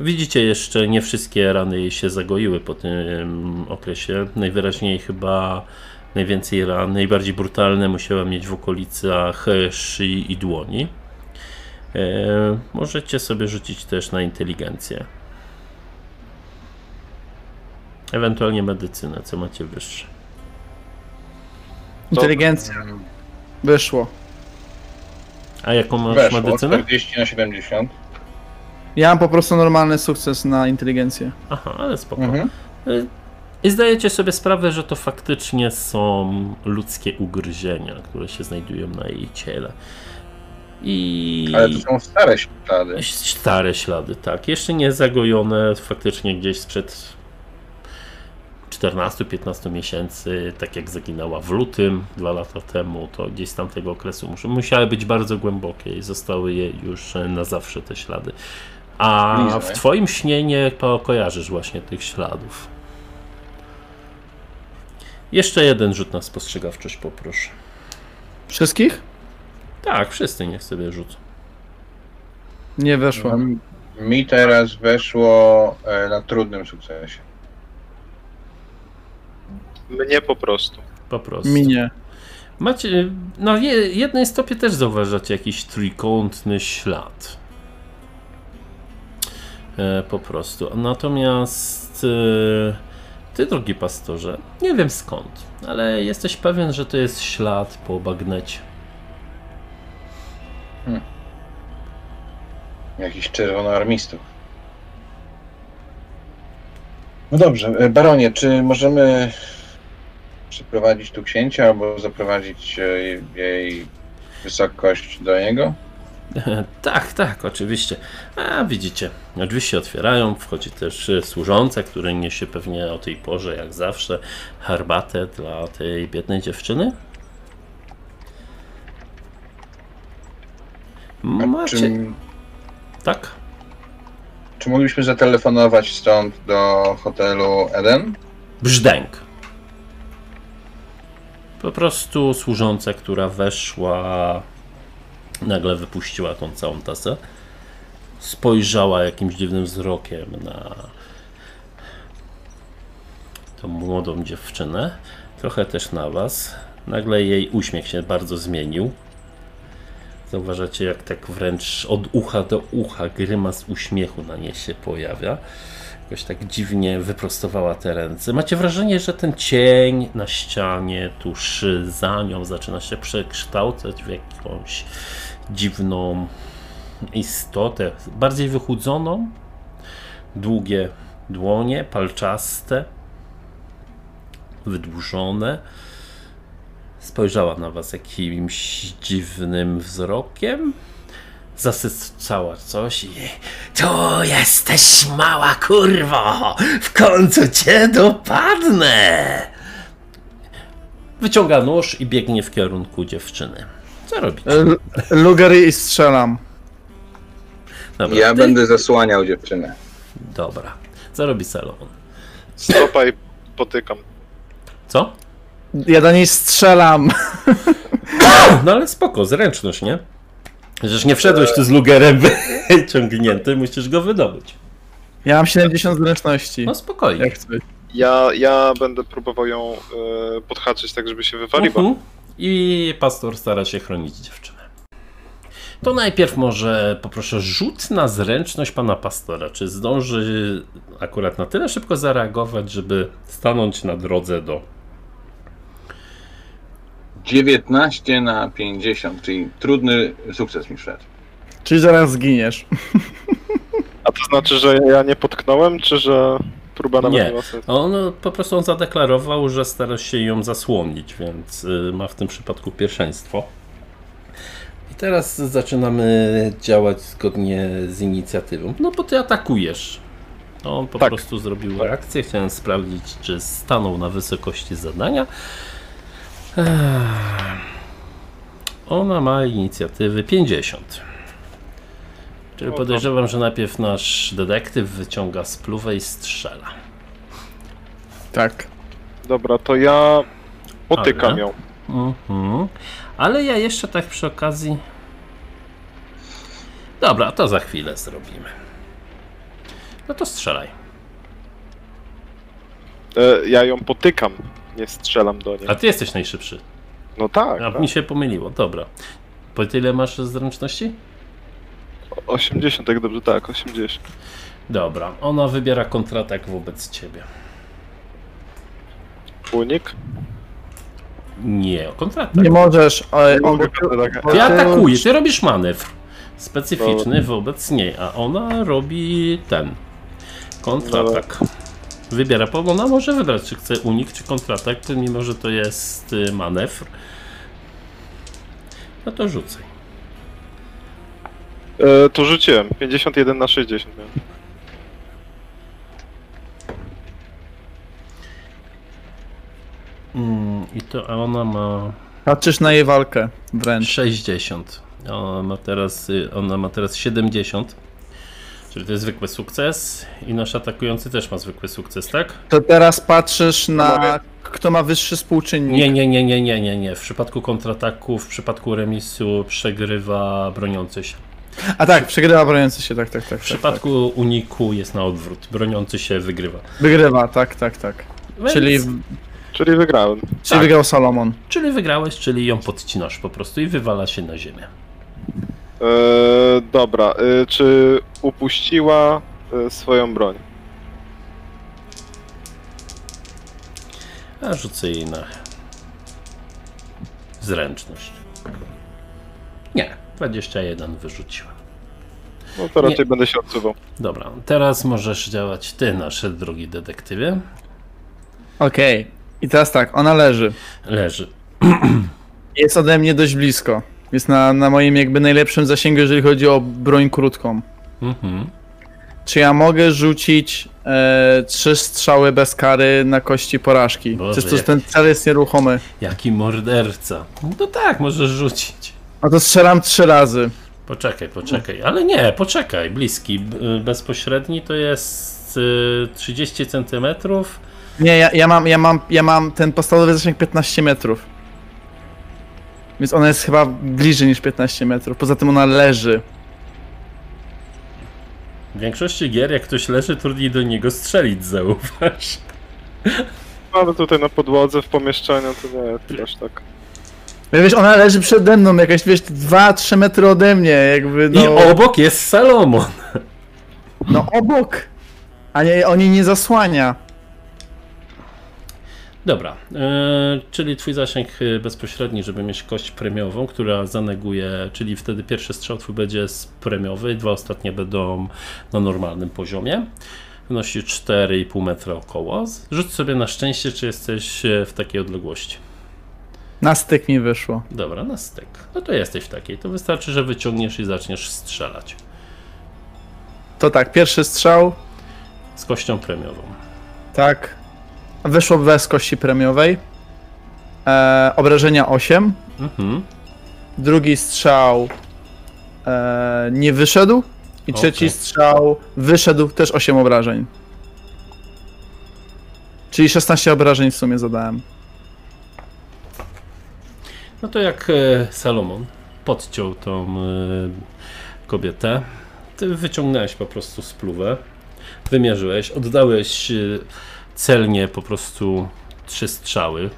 Speaker 1: Widzicie, jeszcze nie wszystkie rany jej się zagoiły po tym okresie. Najwyraźniej chyba najwięcej ran, najbardziej brutalne musiała mieć w okolicach szyi i dłoni. E, możecie sobie rzucić też na inteligencję. Ewentualnie medycynę, co macie wyższe.
Speaker 2: Inteligencja. Wyszło.
Speaker 1: A jaką masz
Speaker 3: Weszło
Speaker 1: medycynę?
Speaker 3: 40 na 70.
Speaker 2: Ja mam po prostu normalny sukces na inteligencję.
Speaker 1: Aha, ale spoko.
Speaker 3: Mhm.
Speaker 1: Y, I zdajecie sobie sprawę, że to faktycznie są ludzkie ugryzienia, które się znajdują na jej ciele. I
Speaker 3: Ale to są stare ślady.
Speaker 1: stare ślady, tak. Jeszcze nie zagojone, faktycznie gdzieś sprzed 14-15 miesięcy, tak jak zaginęła w lutym dwa lata temu, to gdzieś z tamtego okresu musiały być bardzo głębokie i zostały je już na zawsze te ślady. A
Speaker 3: Bliżej.
Speaker 1: w twoim śnie nie kojarzysz właśnie tych śladów. Jeszcze jeden rzut na spostrzegawczość poproszę.
Speaker 2: Wszystkich?
Speaker 1: Tak, wszyscy niech sobie rzucą.
Speaker 2: Nie weszło.
Speaker 3: Mi teraz weszło e, na trudnym sukcesie.
Speaker 4: Mnie po prostu.
Speaker 1: Po prostu.
Speaker 2: Minie.
Speaker 1: Macie, na je- jednej stopie też zauważacie jakiś trójkątny ślad. E, po prostu. Natomiast e, ty, drogi pastorze, nie wiem skąd, ale jesteś pewien, że to jest ślad po bagnecie.
Speaker 3: Jakiś czerwonoarmistów. No dobrze, e, baronie, czy możemy przyprowadzić tu księcia albo zaprowadzić e, jej wysokość do niego? <laughs>
Speaker 1: Tak, tak, oczywiście. A widzicie, drzwi się otwierają, wchodzi też e, służąca, który niesie pewnie o tej porze, jak zawsze, herbatę dla tej biednej dziewczyny. Macie...
Speaker 3: Czy,
Speaker 1: Tak?
Speaker 3: czy moglibyśmy zatelefonować stąd do hotelu Eden?
Speaker 1: Brzdęk. Po prostu służąca, która weszła, nagle wypuściła tą całą tasę. Spojrzała jakimś dziwnym wzrokiem na tą młodą dziewczynę, trochę też na was. Nagle jej uśmiech się bardzo zmienił. Zauważacie, jak tak wręcz od ucha do ucha grymas uśmiechu na niej się pojawia. Jakoś tak dziwnie wyprostowała te ręce. Macie wrażenie, że ten cień na ścianie tuż za nią zaczyna się przekształcać w jakąś dziwną istotę, bardziej wychudzoną, długie dłonie, palczaste, wydłużone. Spojrzała na was jakimś dziwnym wzrokiem. Zasycała coś i tu jesteś mała kurwo! W końcu cię dopadnę! Wyciąga nóż i biegnie w kierunku dziewczyny. Co robicie?
Speaker 2: L- Lugery i strzelam.
Speaker 1: Dobra,
Speaker 3: Ja
Speaker 1: ty-
Speaker 3: będę zasłaniał dziewczynę.
Speaker 1: Dobra. Co robi Salomon?
Speaker 4: Stopa i potykam.
Speaker 1: Co?
Speaker 2: Ja do niej strzelam.
Speaker 1: No ale spoko, zręczność, nie? Żeż nie wszedłeś tu z lugerem wyciągnięty, musisz go wydobyć.
Speaker 2: Ja mam 70 zręczności.
Speaker 1: No spokojnie.
Speaker 2: Jak chcesz.
Speaker 4: Ja, ja będę próbował ją e, podhaczyć tak, żeby się wywaliła.
Speaker 1: Mhm. I pastor stara się chronić dziewczynę. To najpierw może poproszę rzut na zręczność pana pastora. Czy zdąży akurat na tyle szybko zareagować, żeby stanąć na drodze do.
Speaker 3: 19 na 50, czyli trudny sukces mi wszedł.
Speaker 2: Czyli zaraz zginiesz.
Speaker 4: A to znaczy, że ja nie potknąłem, czy że próba nawet
Speaker 1: Nie.
Speaker 4: nie ma sensu?
Speaker 1: On po prostu on zadeklarował, że stara się ją zasłonić, więc y, ma w tym przypadku pierwszeństwo. I teraz zaczynamy działać zgodnie z inicjatywą. No bo ty atakujesz. On po
Speaker 4: Tak.
Speaker 1: prostu zrobił reakcję. Chciałem sprawdzić, czy stanął na wysokości zadania. Ech. Ona ma inicjatywy 50. Czyli
Speaker 4: O,
Speaker 1: podejrzewam, że najpierw nasz detektyw wyciąga spluwę i strzela.
Speaker 2: Tak.
Speaker 4: Dobra, to ja potykam
Speaker 1: Ale?
Speaker 4: ją.
Speaker 1: Mhm. Ale ja jeszcze tak przy okazji. Dobra, to za chwilę zrobimy. No to strzelaj.
Speaker 4: E, ja ją potykam, nie strzelam do niej.
Speaker 1: A ty jesteś najszybszy.
Speaker 4: No tak,
Speaker 1: A
Speaker 4: tak.
Speaker 1: mi się pomyliło, dobra. Po tyle masz zręczności?
Speaker 4: 80, jak dobrze, tak, 80.
Speaker 1: Dobra, ona wybiera kontratak wobec ciebie.
Speaker 4: Unik?
Speaker 1: Nie, kontratak.
Speaker 2: Nie możesz. Ale
Speaker 4: Mogę kontratak.
Speaker 1: Ty atakujesz, ty robisz manewr specyficzny wobec niej, a ona robi ten kontratak. Wybiera, bo ona może wybrać, czy chce unik, czy kontratak, mimo że to jest y, manewr. No to rzucaj.
Speaker 4: E, to rzuciłem, 51 na 60 miałem.
Speaker 1: Mm, I to a ona ma
Speaker 2: patrzysz na jej walkę wręcz.
Speaker 1: 60. A Ona ma teraz, y, ona ma teraz 70. Czyli to jest zwykły sukces. I nasz atakujący też ma zwykły sukces, tak?
Speaker 2: To teraz patrzysz na kto ma wyższy współczynnik.
Speaker 1: Nie, nie, nie, nie, nie, nie, nie. W przypadku kontrataku, w przypadku remisu przegrywa broniący się.
Speaker 2: A tak, przegrywa broniący się, tak, tak, tak.
Speaker 1: W
Speaker 2: tak,
Speaker 1: przypadku uniku jest na odwrót. Broniący się wygrywa.
Speaker 2: tak. Wygrywa, tak, tak, tak.
Speaker 1: Więc
Speaker 2: Czyli
Speaker 4: Czyli wygrałem.
Speaker 2: Czyli
Speaker 1: Tak.
Speaker 2: wygrał Salomon.
Speaker 1: Czyli wygrałeś, czyli ją podcinasz po prostu i wywala się na ziemię.
Speaker 4: E, dobra, e, czy upuściła e, swoją broń?
Speaker 1: A rzucę jej na zręczność. Nie, 21 wyrzuciła.
Speaker 4: No to raczej będę się odsuwał.
Speaker 1: Dobra, teraz możesz działać ty, nasze drogi detektywie.
Speaker 2: Okej. I teraz tak, ona leży.
Speaker 1: Leży.
Speaker 2: Jest ode mnie dość blisko. Jest na, na moim jakby najlepszym zasięgu, jeżeli chodzi o broń krótką.
Speaker 1: Mhm.
Speaker 2: Czy ja mogę rzucić e, trzy strzały bez kary na kości porażki?
Speaker 1: Boże,
Speaker 2: Przez to, że ten cel jest nieruchomy.
Speaker 1: Jaki morderca. No tak, możesz rzucić.
Speaker 2: No to strzelam trzy razy.
Speaker 1: Poczekaj, poczekaj. Ale nie, poczekaj. Bliski, y, bezpośredni to jest y, 30 centymetrów.
Speaker 2: Nie, ja, ja, mam, ja, mam, ja mam ten podstawowy zasięg 15 metrów. Więc ona jest chyba bliżej niż 15 metrów. Poza tym ona leży.
Speaker 1: W większości gier, jak ktoś leży, trudniej do niego strzelić, zauważ.
Speaker 4: Ale tutaj na podłodze w pomieszczeniu to nie, to aż tak.
Speaker 2: No Wiesz, ona leży przede mną, jakaś, wiesz, 2-3 metry ode mnie, jakby, no...
Speaker 1: I obok jest Salomon.
Speaker 2: No obok! A nie, on jej nie zasłania.
Speaker 1: Dobra, e, czyli twój zasięg e, bezpośredni, żeby mieć kość premiową, która zaneguje, czyli wtedy pierwszy strzał twój będzie z premiowy, dwa ostatnie będą na normalnym poziomie. Wynosi 4,5 metra około. Rzuć sobie na szczęście, czy jesteś e, w takiej odległości.
Speaker 2: Na styk mi wyszło.
Speaker 1: Dobra, na styk. No to jesteś w takiej. To wystarczy, że wyciągniesz i zaczniesz strzelać.
Speaker 2: To tak, pierwszy strzał,
Speaker 1: Z kością premiową.
Speaker 2: tak. Wyszło bez kości premiowej. E, obrażenia 8.
Speaker 1: Mhm.
Speaker 2: Drugi strzał e, nie wyszedł. I trzeci strzał wyszedł też 8 obrażeń. Czyli 16 obrażeń w sumie zadałem.
Speaker 1: No to jak e, Salomon podciął tą e, kobietę, ty wyciągnąłeś po prostu spluwę, wymierzyłeś, oddałeś e, celnie po prostu trzy strzały.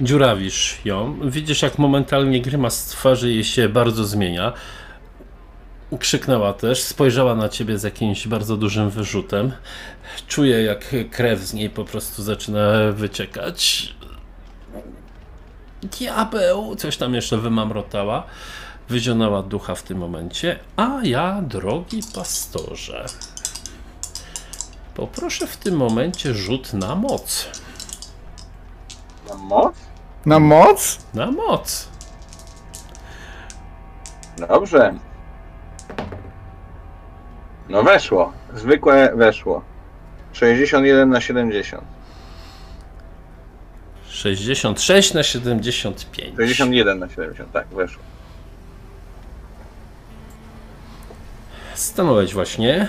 Speaker 1: Dziurawisz ją, widzisz jak momentalnie grymas twarzy jej się bardzo zmienia. Krzyknęła też, spojrzała na ciebie z jakimś bardzo dużym wyrzutem. Czuję jak krew z niej po prostu zaczyna wyciekać. Diabeł! Coś tam jeszcze wymamrotała. Wyzionęła ducha w tym momencie. A ja, drogi pastorze, poproszę w tym momencie rzut na moc.
Speaker 3: Na moc?
Speaker 2: Na moc?
Speaker 1: Na moc!
Speaker 3: Dobrze. No weszło. Zwykłe weszło. 61 na 70.
Speaker 1: 66 na 75.
Speaker 3: 61 na 70, tak, weszło.
Speaker 1: Stanąłeś właśnie.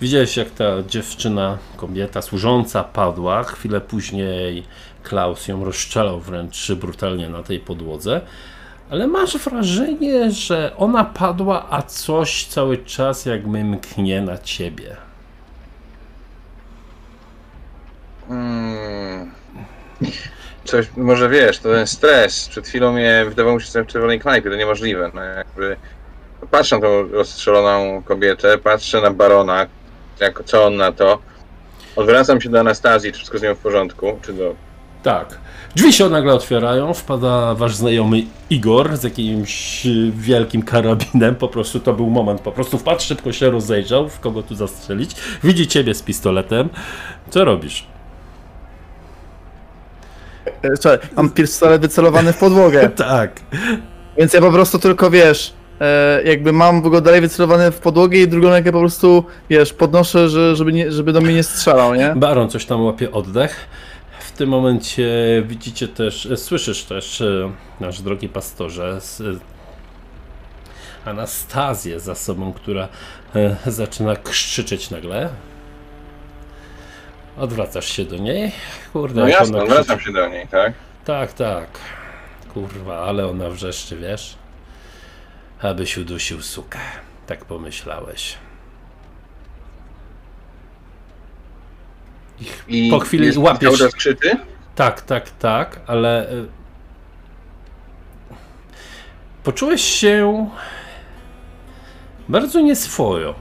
Speaker 1: Widziałeś, jak ta dziewczyna, kobieta służąca padła. Chwilę później Klaus ją rozstrzelał wręcz brutalnie na tej podłodze. Ale masz wrażenie, że ona padła, a coś cały czas jakby mknie na ciebie.
Speaker 3: Mm. Coś, może wiesz, to ten stres. Przed chwilą mnie wydawało mi się, że jestem w czerwonej knajpie, to niemożliwe. No jakby patrzę na tą rozstrzeloną kobietę, patrzę na barona, jak, co on na to. Odwracam się do Anastazji, czy wszystko z nią w porządku, czy do...
Speaker 1: Tak. Drzwi się nagle otwierają, wpada wasz znajomy Igor z jakimś y, wielkim karabinem. Po prostu to był moment. Po prostu wpadł, szybko się rozejrzał, w kogo tu zastrzelić. Widzi ciebie z pistoletem. Co robisz?
Speaker 2: E, Czekaj, mam pistolet wycelowany w podłogę. <laughs>
Speaker 1: Tak.
Speaker 2: Więc ja po prostu tylko wiesz, e, jakby mam go dalej wycelowany w podłogę i drugą rękę po prostu, wiesz, podnoszę, że, żeby, nie, żeby do mnie nie strzelał, nie?
Speaker 1: Baron coś tam łapie oddech. W tym momencie widzicie też, e, słyszysz też, e, nasz drogi pastorze, e, Anastazję za sobą, która e, zaczyna krzyczeć nagle. Odwracasz się do niej. Kurde,
Speaker 3: No
Speaker 1: ona
Speaker 3: odwracam się do niej, tak?
Speaker 1: Tak, tak. Kurwa, ale ona wrzeszczy, wiesz? Abyś udusił sukę. Tak pomyślałeś.
Speaker 3: I
Speaker 1: po chwili
Speaker 3: jest
Speaker 1: łapiesz. Tak, tak, tak, ale y, poczułeś się bardzo nieswojo.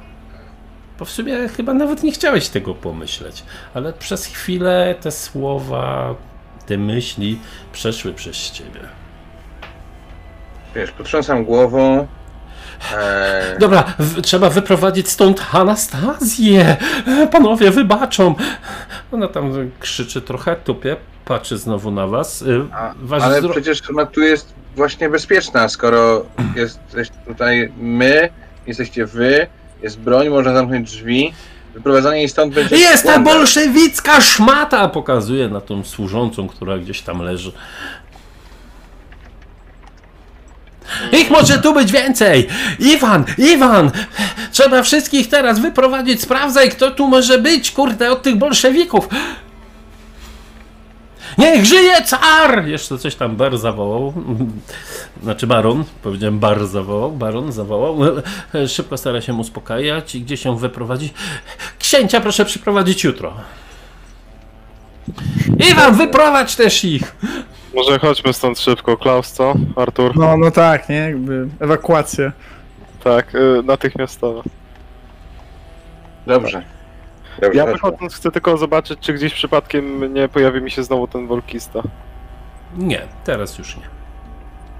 Speaker 1: Bo w sumie chyba nawet nie chciałeś tego pomyśleć, ale przez chwilę te słowa, te myśli przeszły przez ciebie.
Speaker 3: Wiesz, potrząsam głową. E,
Speaker 1: Dobra, w, trzeba wyprowadzić stąd Anastazję. Panowie, wybaczą. Ona tam krzyczy trochę, tupie, patrzy znowu na was. Y,
Speaker 3: a, ale przecież ona tu jest właśnie bezpieczna, skoro <clears throat> jesteś tutaj my, jesteście wy, jest broń, można zamknąć drzwi. Wyprowadzanie jej stąd będzie.
Speaker 1: Jest ta bolszewicka szmata! Pokazuje na tą służącą, która gdzieś tam leży. Ich może tu być więcej! Iwan! Iwan! Trzeba wszystkich teraz wyprowadzić. Sprawdzaj, kto tu może być, kurde, od tych bolszewików! Niech żyje car! Jeszcze coś tam bar zawołał. Znaczy baron, powiedziałem bar zawołał, baron zawołał. Szybko stara się uspokajać i gdzie się wyprowadzi. Księcia proszę przyprowadzić jutro. Iwan, wyprowadź też ich!
Speaker 4: Może chodźmy stąd szybko. Klaus, co? Artur?
Speaker 2: No, no tak, nie? Jakby ewakuacja.
Speaker 4: Tak, y, natychmiastowo.
Speaker 3: Dobrze. Dobrze,
Speaker 4: Ja wychodząc chcę tylko zobaczyć, czy gdzieś przypadkiem nie pojawi mi się znowu ten wolkista.
Speaker 1: Nie, teraz już nie.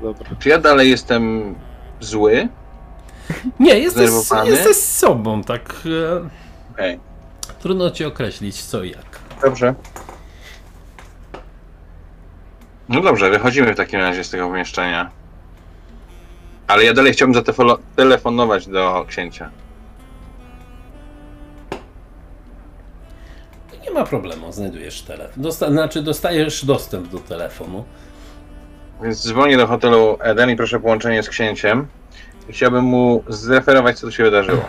Speaker 4: Dobra.
Speaker 3: Czy ja dalej jestem zły?
Speaker 1: Nie, jesteś, jesteś z sobą, tak. E,
Speaker 3: Okej.
Speaker 1: trudno ci określić co i jak.
Speaker 3: Dobrze. No dobrze, wychodzimy w takim razie z tego pomieszczenia. Ale ja dalej chciałbym zatelefonować do księcia.
Speaker 1: Ma problemu, znajdujesz telefon. Dosta- znaczy, dostajesz dostęp do telefonu.
Speaker 3: Więc dzwonię do hotelu Eden i proszę o połączenie z księciem. I chciałbym mu zreferować, co tu się wydarzyło.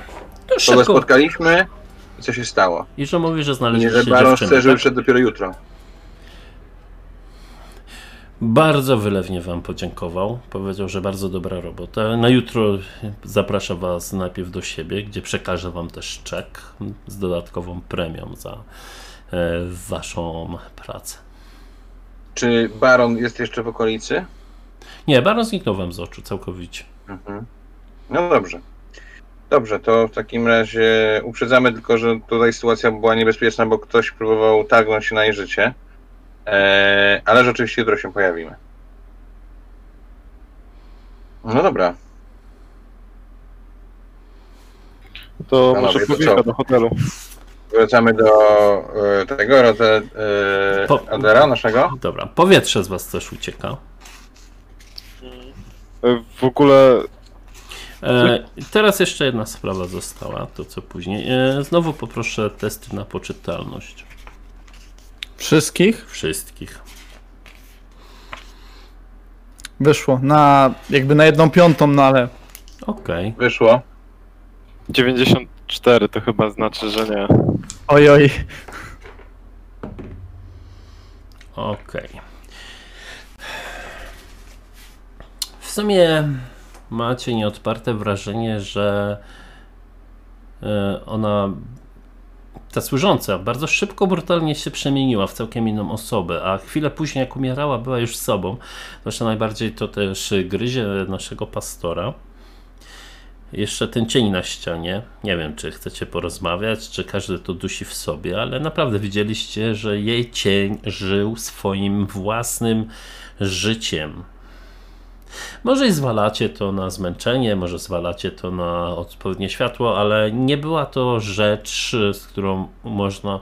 Speaker 1: To
Speaker 3: Kogo
Speaker 1: szybko.
Speaker 3: spotkaliśmy i co się stało.
Speaker 1: I że mówi, że
Speaker 3: Nie,
Speaker 1: znaleźliście
Speaker 3: że baron
Speaker 1: dziewczynę.
Speaker 3: chce, żeby
Speaker 1: tak?
Speaker 3: przyszedł dopiero jutro.
Speaker 1: Bardzo wylewnie wam podziękował. Powiedział, że bardzo dobra robota. Na jutro zaprasza was najpierw do siebie, gdzie przekaże wam też czek z dodatkową premią za e, waszą pracę.
Speaker 3: Czy baron jest jeszcze w okolicy?
Speaker 1: Nie, baron zniknął wam z oczu całkowicie.
Speaker 3: Mhm. No dobrze. Dobrze, to w takim razie uprzedzamy tylko, że tutaj sytuacja była niebezpieczna, bo ktoś próbował targnąć się na jej życie. Eee, ale rzeczywiście jutro się pojawimy. No dobra.
Speaker 4: To
Speaker 3: Panowie,
Speaker 4: może
Speaker 3: to
Speaker 4: powinno
Speaker 3: co?
Speaker 4: do hotelu.
Speaker 3: Wracamy do e, tego rote, e,
Speaker 1: Po-
Speaker 3: Adera naszego.
Speaker 1: Dobra, powietrze z was też ucieka.
Speaker 4: W ogóle
Speaker 1: E, teraz jeszcze jedna sprawa została, to co później. E, znowu poproszę testy na poczytalność.
Speaker 2: Wszystkich
Speaker 1: Wszystkich.
Speaker 2: wyszło na jakby na jedną piątą, no ale
Speaker 1: Okej.
Speaker 3: Wyszło.
Speaker 4: 94 to chyba znaczy, że nie.
Speaker 2: Oj oj.
Speaker 1: Okej. W sumie macie nieodparte wrażenie, że e, ona, ta służąca, bardzo szybko, brutalnie się przemieniła w całkiem inną osobę, a chwilę później, jak umierała, była już sobą. Zresztą najbardziej to też gryzie naszego pastora. Jeszcze ten cień na ścianie. Nie wiem, czy chcecie porozmawiać, czy każdy to dusi w sobie, ale naprawdę widzieliście, że jej cień żył swoim własnym życiem. Może i zwalacie to na zmęczenie, może zwalacie to na odpowiednie światło, ale nie była to rzecz, z którą można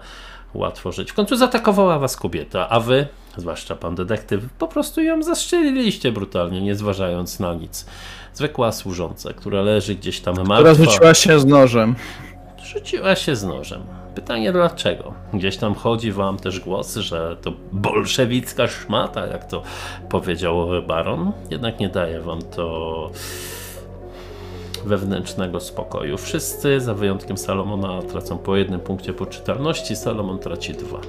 Speaker 1: łatwo żyć. W końcu zaatakowała was kobieta, a wy, zwłaszcza pan detektyw, po prostu ją zastrzeliliście brutalnie, nie zważając na nic. Zwykła służąca, która leży gdzieś tam
Speaker 2: Która
Speaker 1: martwa.
Speaker 2: rzuciła się z nożem.
Speaker 1: Rzuciła się z nożem. Pytanie dlaczego? Gdzieś tam chodzi wam też głos, że to bolszewicka szmata, jak to powiedział baron. Jednak nie daje wam to wewnętrznego spokoju. Wszyscy, za wyjątkiem Salomona, tracą po jednym punkcie poczytalności, Salomon traci dwa.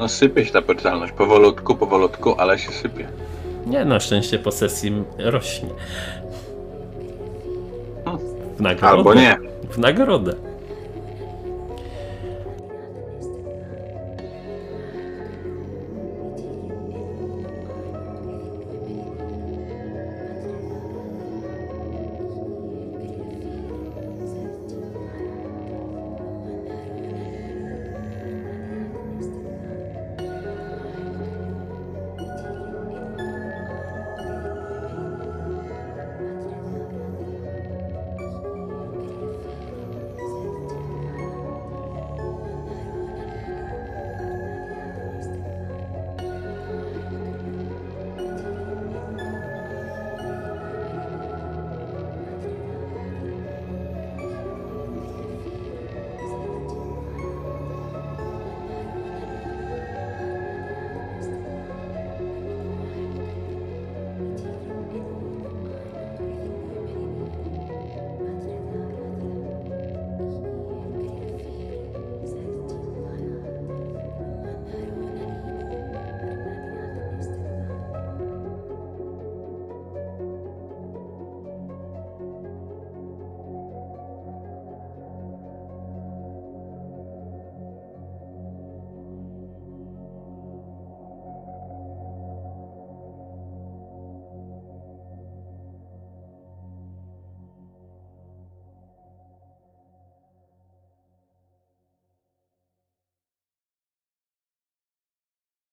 Speaker 3: No sypie się ta poczytalność. Powolutku, powolutku, ale się sypie.
Speaker 1: Nie, na szczęście po sesji rośnie. W nagrodę.
Speaker 3: Albo nie.
Speaker 1: W nagrodę.